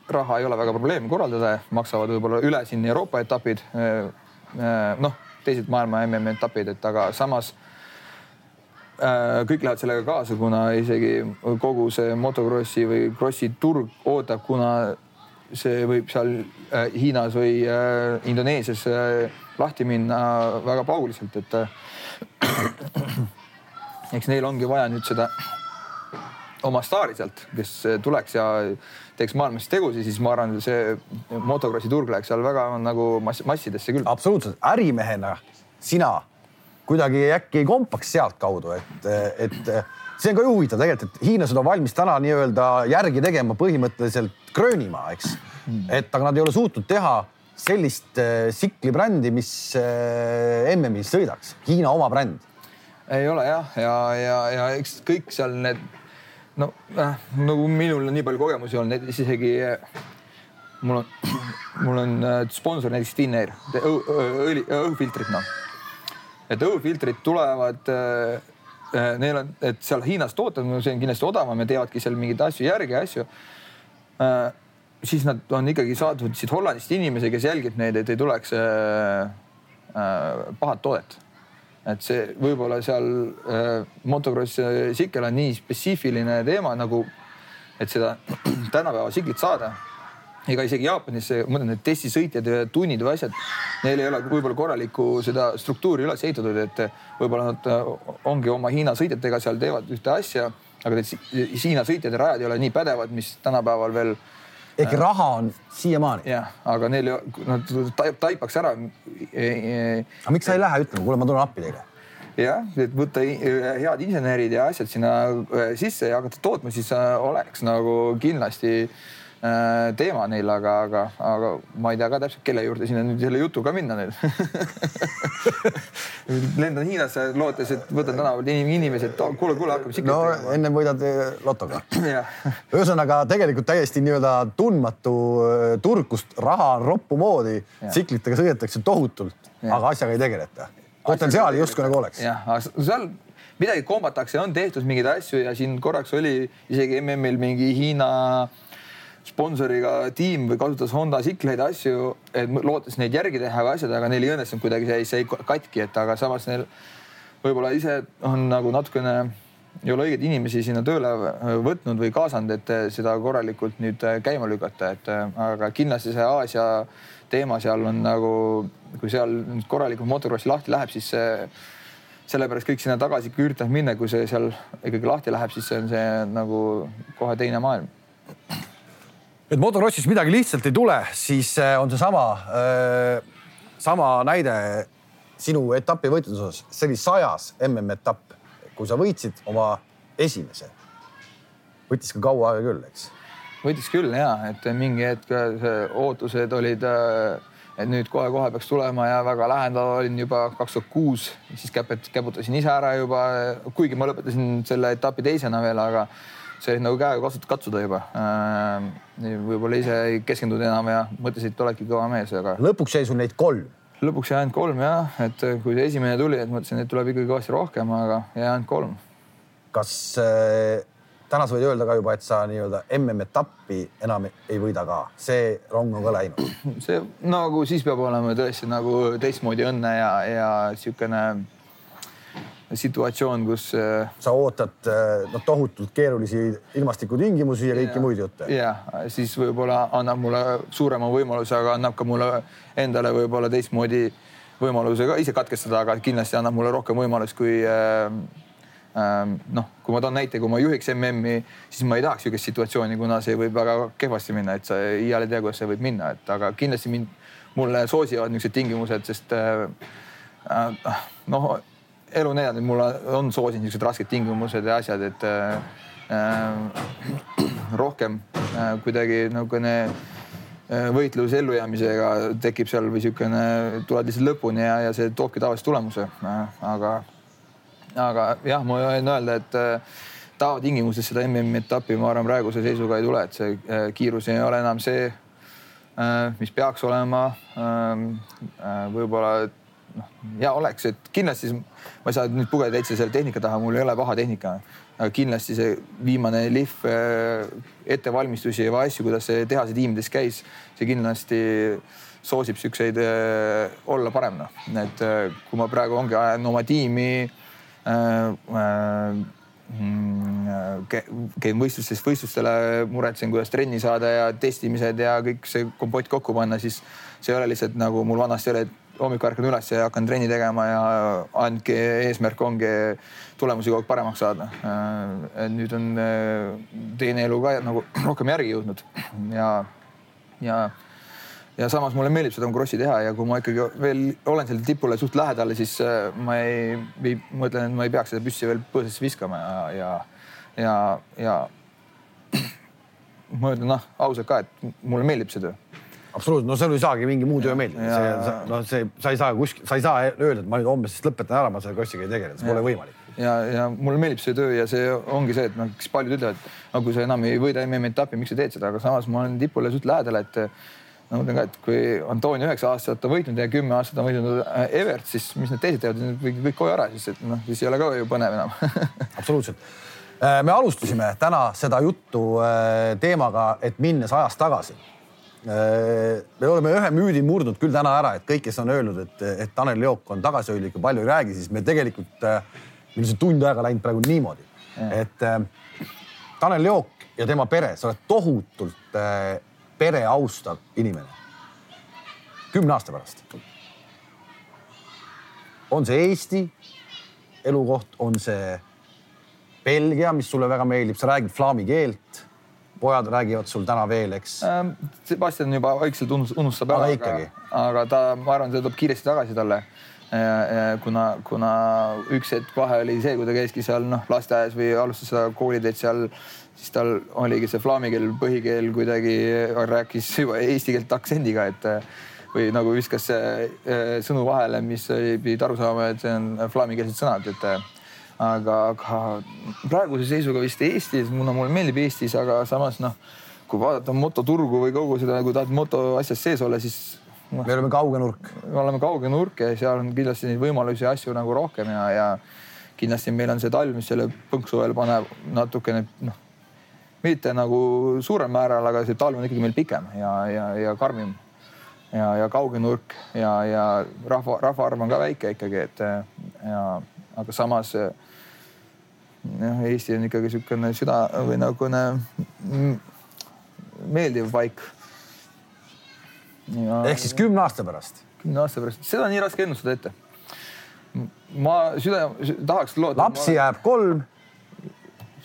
raha ei ole väga probleem korraldada, maksavad võib-olla üle siin Euroopa etapid. Äh, äh, noh, teised maailma MM etapid, et aga samas äh, kõik lähevad sellega kaasa, kuna isegi kogu see motokrossi või krossi turg ootab, kuna see võib seal Hiinas või Indoneesias lahti minna väga pauguliselt, et eks neil ongi vaja nüüd seda oma staari sealt, kes tuleks ja teeks maailmas tegusid, siis ma arvan, see motokrossi turg läheks seal väga nagu mass, massidesse küll. absoluutselt, ärimehena sina kuidagi äkki ei kompaks sealtkaudu, et, et see on ka ju huvitav tegelikult, et hiinlased on valmis täna nii-öelda järgi tegema põhimõtteliselt Gröönimaa, eks et aga nad ei ole suutnud teha sellist tsikli mis äh, MM-il sõidaks, Hiina oma bränd. ei ole jah, ja, ja, ja eks kõik seal need no äh, nagu minul nii palju kogemusi olnud, näiteks isegi äh, mul on, mul on äh, sponsor näiteks Finnair, õli, õhufiltrid noh. et õhufiltrid tulevad äh,, äh, neil on, et seal Hiinas tootavad, no see on kindlasti odavam ja teevadki seal mingeid asju järgi, asju äh,. siis nad on ikkagi saadud siit Hollandist inimese, kes jälgib neid, et ei tuleks äh, äh, pahat toodet et see võib-olla seal äh, motocross tsikkel on nii spetsiifiline teema nagu, et seda tänapäeva tsiklit saada. ega isegi Jaapanis, ma mõtlen, need testisõitjad ja tunnid või asjad, neil ei ole võib-olla korralikku seda struktuuri üles ehitatud, et võib-olla nad äh, ongi oma Hiina sõitjatega seal teevad ühte asja, aga need Hiina sõitjad ja rajad ei ole nii pädevad, mis tänapäeval veel ehk äh, raha on siiamaani. jah, aga neil, nad taipaks ära. aga miks sa ei lähe ütlema, kuule, ma tulen appi teile? jah, et võtta head insenerid ja asjad sinna äh, sisse ja hakata tootma, siis äh, oleks nagu kindlasti teema neil, aga, aga, aga ma ei tea ka täpselt, kelle juurde sinna nüüd selle jutuga minna nüüd lendan Hiinasse lootes, et võtan tänavalt inimesi, et kuule, kuule, hakkame siklit no, tegema. ennem võidad lotoga ühesõnaga tegelikult täiesti nii-öelda tundmatu turg, kust raha on roppu moodi, tsiklitega sõidetakse tohutult, aga asjaga ei tegeleta. potentsiaali justkui nagu oleks. jah, aga seal midagi kombatakse, on tehtud mingeid asju ja siin korraks oli isegi MM-il mingi Hiina äh, sponsoriga tiim või kasutas Honda tsikleid, asju, et lootes neid järgi teha või asjad, aga neil ei õnnestunud kuidagi, see, see katki, et aga samas neil võib-olla ise on nagu natukene ei ole õigeid inimesi sinna tööle võtnud või kaasanud, et seda korralikult nüüd käima lükata, et aga kindlasti see Aasia teema seal on nagu, kui seal nüüd korralikult motokrossi lahti läheb, siis see, sellepärast kõik sinna tagasi üritavad minna, kui see seal ikkagi lahti läheb, siis see on see nagu kohe teine maailm et motorossis midagi lihtsalt ei tule, siis äh, on seesama äh,, sama näide sinu etapi võitluses osas, see oli sajas MM-etapp, kui sa võitsid oma esimese. võttis ka kaua aega küll, eks? võttis küll ja, et mingi hetk ootused olid, äh, et nüüd kohe-kohe peaks tulema ja väga lähedal olin juba kaks tuhat kuus, siis käpet, käputasin ise ära juba, kuigi ma lõpetasin selle etapi teisena veel, aga see nagu käega kasut-, katsuda juba. Äh, võib-olla ise ei keskendunud enam ja mõtlesid, et oledki kõva mees, aga. lõpuks jäi sul neid kolm? lõpuks jäi ainult kolm jah, et kui see esimene tuli, et mõtlesin, et tuleb ikkagi kõvasti rohkem, aga jäi ainult kolm. kas äh, täna sa võid öelda ka juba, et sa nii-öelda MM-etappi enam ei võida ka, see rong on ka läinud? see nagu siis peab olema tõesti nagu teistmoodi õnne ja, ja niisugune situatsioon, kus. Äh, sa ootad noh, tohutult keerulisi ilmastikutingimusi ja kõiki muid jutte. ja siis võib-olla annab mulle suurema võimaluse, aga annab ka mulle endale võib-olla teistmoodi võimaluse ka ise katkestada, aga kindlasti annab mulle rohkem võimalust, kui äh, äh, noh, kui ma toon näite, kui ma juhiks MM-i, siis ma ei tahaks niisugust situatsiooni, kuna see võib väga kehvasti minna, et sa iial ei tea, kuidas see võib minna, et aga kindlasti mind, mulle soosivad niisugused tingimused, sest äh, äh, noh elu näidanud, et mul on soosinud niisugused rasked tingimused ja asjad, et äh, rohkem äh, kuidagi niisugune võitlus ellujäämisega tekib seal või niisugune, tuled lihtsalt lõpuni ja, ja see toobki tavaliselt tulemuse. aga, aga jah, ma võin öelda, et tavatingimustes seda MM-i etappi ma arvan, praeguse seisuga ei tule, et see kiirus ei ole enam see, mis peaks olema. võib-olla noh, ja oleks, et kindlasti ma ei saa nüüd pugeda täitsa selle tehnika taha, mul ei ole paha tehnika. aga kindlasti see viimane lihv äh, ettevalmistusi ja asju, kuidas see tehase tiimides käis, see kindlasti soosib siukseid äh, olla parem noh, et äh, kui ma praegu ongi ajan oma tiimi äh, äh, mm, käin võistlustes võistlustele, muretsen, kuidas trenni saada ja testimised ja kõik see kompott kokku panna, siis see ei ole lihtsalt nagu mul vanasti oli, et hommikul ärkan üles ja hakkan trenni tegema ja ainult eesmärk ongi tulemusi kogu aeg paremaks saada. et nüüd on äh, teine elu ka nagu rohkem järgi jõudnud ja, ja, ja samas mulle meeldib seda krossi teha ja kui ma ikkagi veel olen sellele tipule suht lähedal, siis äh, ma ei, ei, ma ütlen, et ma ei peaks seda püssi veel põõsasse viskama ja, ja, ja, ja ma ütlen noh, ausalt ka, et mulle meeldib see töö absoluutselt, no sul ei saagi mingi muu töö meeldida, see, noh, see, sa ei saa kuskil, sa ei saa öelda, et ma nüüd homme siis lõpetan ära, ma selle krossiga ei tegele, see pole võimalik. ja, ja mulle meeldib see töö ja see ongi see, et noh, kes paljud ütlevad, no kui sa enam ei võida MM-i etappi, miks sa teed seda, aga samas ma olen tipule suht lähedal, et no ma ütlen ka, et kui Antonio üheksa aastat on võitnud ja kümme aastat on võitnud äh, Evert, siis mis need teised teevad, võivad kõik koju ära, siis et noh, siis ei ole ka ju põnev enam. Absoluutselt. Äh, me alustasime täna seda juttu äh, teemaga, et minnes ajas tagasi me oleme ühe müüdi murdnud küll täna ära, et kõik, kes on öelnud, et, et Tanel Jook on tagasihoidlik ja palju ei räägi, siis me tegelikult, äh, meil on see tund aega läinud praegu niimoodi, et äh, Tanel Jook ja tema pere, sa oled tohutult pere austav inimene. kümne aasta pärast. on see Eesti elukoht, on see Belgia, mis sulle väga meeldib, sa räägid flaami keelt pojad räägivad sul täna veel, eks ähm,? Sebastian juba vaikselt unustab ära, aga, aga ta, ma arvan, see tuleb kiiresti tagasi talle. kuna, kuna üks hetk vahe oli see, kui ta käiski seal noh, lasteaias või alustas seda kooliteed seal, siis tal oligi see flaami keel, põhikeel kuidagi rääkis juba eesti keelt aktsendiga, et või nagu viskas sõnu vahele, mis pidid aru saama, et see on flaamikeelsed sõnad, et aga, aga praeguse seisuga vist Eestis, kuna mulle meeldib Eestis, aga samas noh, kui vaadata mototurgu või kogu seda, kui tahad motoasjas sees olla, siis no,. me oleme kauge nurk. me oleme kauge nurk ja seal on kindlasti neid võimalusi ja asju nagu rohkem ja, ja kindlasti meil on see talv, mis selle põnksu veel paneb natukene noh, mitte nagu suurel määral, aga see talv on ikkagi meil pikem ja, ja, ja karmim ja, ja kauge nurk ja, ja rahva, rahvaarv on ka väike ikkagi, et ja aga samas jah, Eesti on ikkagi niisugune süda või nagune meeldiv paik. ehk siis kümne aasta pärast? kümne aasta pärast, seda on nii raske ennustada ette. ma süda, tahaks loota. lapsi ma... jääb kolm.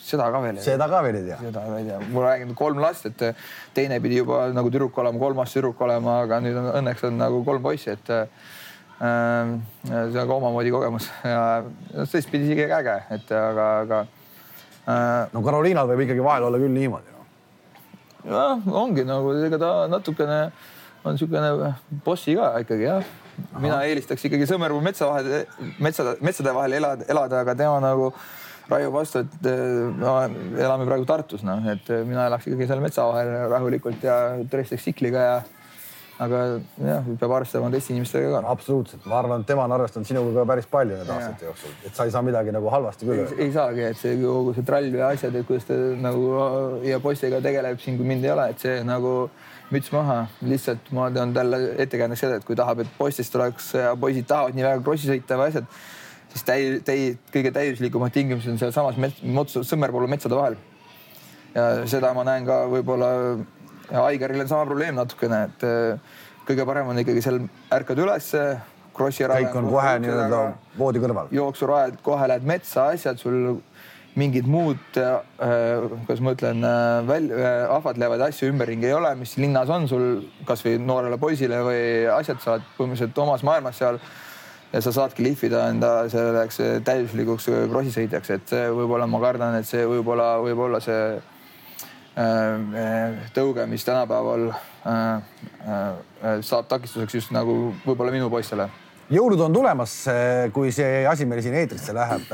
seda ka veel ei tea. seda ka veel ei tea. seda ka ei tea, ma räägin kolm last, et teine pidi juba nagu tüdruk olema, kolmas tüdruk olema, aga nüüd on õnneks on nagu kolm poissi, et Ehm, see on ka omamoodi kogemus ja teistpidi isegi äge, et aga, aga. Äh, no Karoliinal võib ikkagi vahel olla küll niimoodi no.. jah, ongi nagu ega ta natukene on niisugune bossi ka ikkagi jah. mina Aha. eelistaks ikkagi Sõmermaa metsa vahel, metsade, metsade vahel elada, elada, aga tema nagu raiub vastu, et no, elame praegu Tartus, noh, et mina elaks ikkagi seal metsa vahel rahulikult ja dresseks tsikliga ja aga jah, peab arvestama teiste inimestega ka. absoluutselt, ma arvan, et tema on arvestanud sinuga ka päris palju nende aastate jooksul, et sa ei saa midagi nagu halvasti küll öelda. ei saagi, et see kogu see trall ja asjad, et kuidas ta nagu ja poistega tegeleb siin, kui mind ei ole, et see nagu müts maha, lihtsalt ma tean talle ettekäändeks seda, et kui tahab, et poistest oleks ja poisid tahavad nii väga krossi sõita või asjad, siis täi-, täi-, kõige täiuslikumad tingimused on sealsamas mets-, Sõmmerpalu metsade vahel. ja seda ma näen ka võib-olla ja Aigaril on sama probleem natukene, et äh, kõige parem on ikkagi seal ärkad ülesse, krossi ära. kõik on kohe nii-öelda voodi kõrval. jooksurajad, kohe lähed metsa, asjad sul mingid muud äh,, kuidas ma ütlen äh,, välja äh,, ahvatlevaid asju ümberringi ei ole, mis linnas on sul kasvõi noorele poisile või asjad, sa oled põhimõtteliselt omas maailmas seal ja sa saadki lihvida enda selleks täiuslikuks krossisõitjaks, et see võib-olla, ma kardan, et see võib-olla, võib-olla see tõuge, mis tänapäeval saab takistuseks just nagu võib-olla minu poistele. jõulud on tulemas, kui see asi meil siin eetrisse läheb.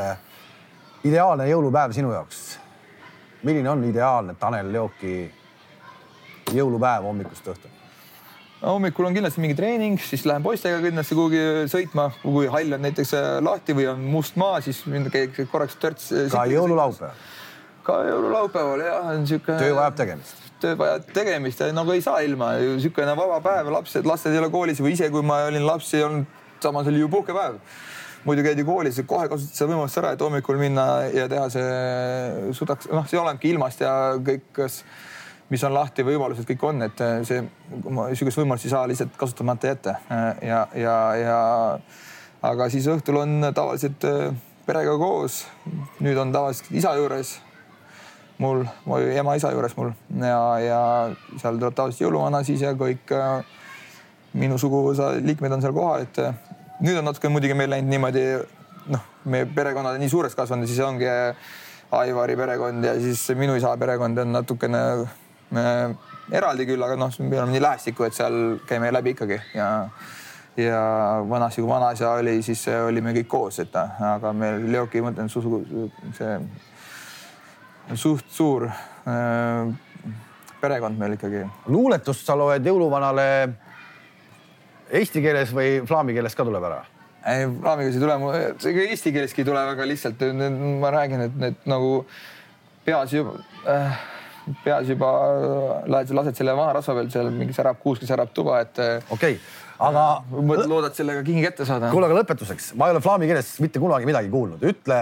ideaalne jõulupäev sinu jaoks. milline on ideaalne Tanel Leoki jõulupäev hommikust õhtuni? no hommikul on kindlasti mingi treening, siis lähen poistega kindlasti kuhugi sõitma, kui hall on näiteks lahti või on must maa, siis käiks korraks törts. ka jõululaupäev ka jõululaupäeval jah, on sihuke. töö vajab tegemist. töö vajab tegemist ja nagu ei saa ilma, siukene vaba päev, lapsed, lastel ei ole koolis või ise, kui ma olin laps, ei olnud, samas oli ju puhkepäev. muidu käidi koolis, kohe kasutad seda võimalust ära, et hommikul minna ja teha see sudaks, noh, see olenebki ilmast ja kõik, kas, mis on lahti, võimalused kõik on, et see, sihukest võimalust ei saa lihtsalt kasutamata jätta ja, ja, ja aga siis õhtul on tavaliselt perega koos. nüüd on tavaliselt isa juures mul, ema-isa juures mul. Ja, ja seal tuleb tavaliselt jõuluvana siis ja kõik äh, minu suguvõsa liikmed on seal kohal, et äh, nüüd on natuke muidugi meil läinud niimoodi, noh, meie perekonnad on nii suureks kasvanud, siis ongi äh, Aivari perekond ja siis minu isa perekond on natukene eraldi küll, aga noh, me oleme nii lähestikku, et seal käime läbi ikkagi. Ja ja vanasti, kui vanaisa oli, siis olime kõik koos, et aga meil Leoki, ma mõtlen, see suht suur äh, perekond meil ikkagi. luuletust sa loed jõuluvanale eesti keeles või flaami keeles ka tuleb ära? ei, flaami keeles ei tule, ega eesti keeleski ei tule väga lihtsalt. ma räägin, et need nagu peas juba äh,, peas juba lähed, lased selle vana rasva peal seal mingi särab kuusk ja särab tuba, et. Äh, okei okay., aga. loodad sellega kingi kätte saada. kuule, aga lõpetuseks, ma ei ole flaami keeles mitte kunagi midagi kuulnud, ütle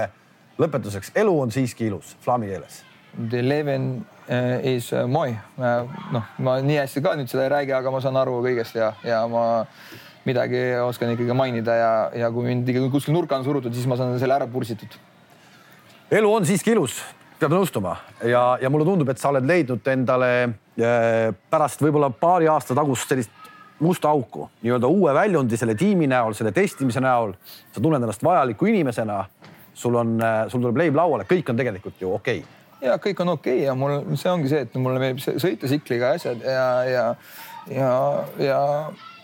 lõpetuseks, elu on siiski ilus flaami keeles. The leven uh, is uh, moi uh,. noh, ma nii hästi ka nüüd seda ei räägi, aga ma saan aru kõigest ja, ja ma midagi oskan ikkagi mainida ja, ja kui mind ikkagi kuskil nurka on surutud, siis ma saan selle ära pursitud. elu on siiski ilus, peab nõustuma ja, ja mulle tundub, et sa oled leidnud endale pärast võib-olla paari aasta tagust sellist musta auku, nii-öelda uue väljundi selle tiimi näol, selle testimise näol. sa tunned ennast vajaliku inimesena sul on, äh, sul tuleb leib lauale, kõik on tegelikult ju okei okay. ja kõik on okei okay ja mul, see ongi see, et mulle meeldib sõita tsikliga asjad ja, ja, ja, ja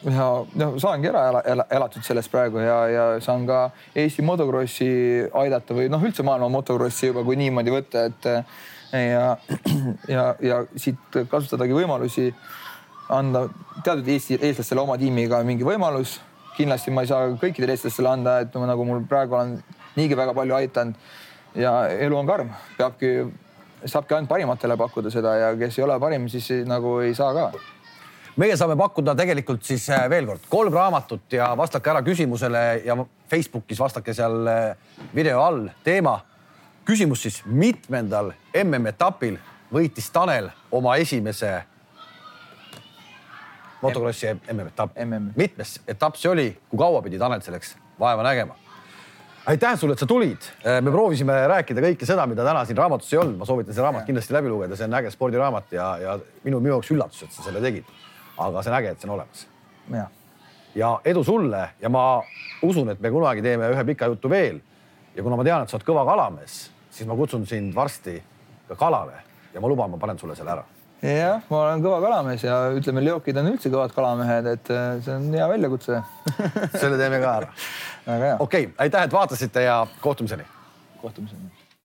ja noh, saangi ära ela, ela, elatud sellest praegu ja, ja saan ka Eesti motokrossi aidata või noh, üldse maailma motokrossi juba, kui niimoodi võtta, et ja, ja, ja siit kasutadagi võimalusi anda teatud Eesti eestlastele oma tiimiga mingi võimalus. kindlasti ma ei saa kõikidele eestlastele anda, et nagu mul praegu on niigi väga palju aidanud. ja elu on karm, peabki, saabki ainult parimatele pakkuda seda ja kes ei ole parim, siis nagu ei saa ka meie saame pakkuda tegelikult siis äh, veel kord kolm raamatut ja vastake ära küsimusele ja Facebookis vastake seal äh, video all teema. küsimus siis, mitmendal MM-etapil võitis Tanel oma esimese motokrossi MM-etapp MM.? mitmes etapp see oli, kui kaua pidi Tanel selleks vaeva nägema? Aitäh sulle, et sa tulid. Äh, me proovisime rääkida kõike seda, mida täna siin raamatus ei olnud. ma soovitan selle raamat kindlasti läbi lugeda, see on äge spordiraamat ja, ja minu, minu jaoks üllatus, et sa selle tegid. aga see on äge, et see on olemas. ja, ja edu sulle ja ma usun, et me kunagi teeme ühe pika jutu veel. ja kuna ma tean, et sa oled kõva kalamees, siis ma kutsun sind varsti ka kalale ja ma luban, ma panen sulle selle ära jah, ma olen kõva kalamees ja ütleme, leokid on üldse kõvad kalamehed, et äh, see on hea väljakutse selle teeme ka ära. okei okay,, aitäh, et vaatasite ja kohtumiseni. kohtumiseni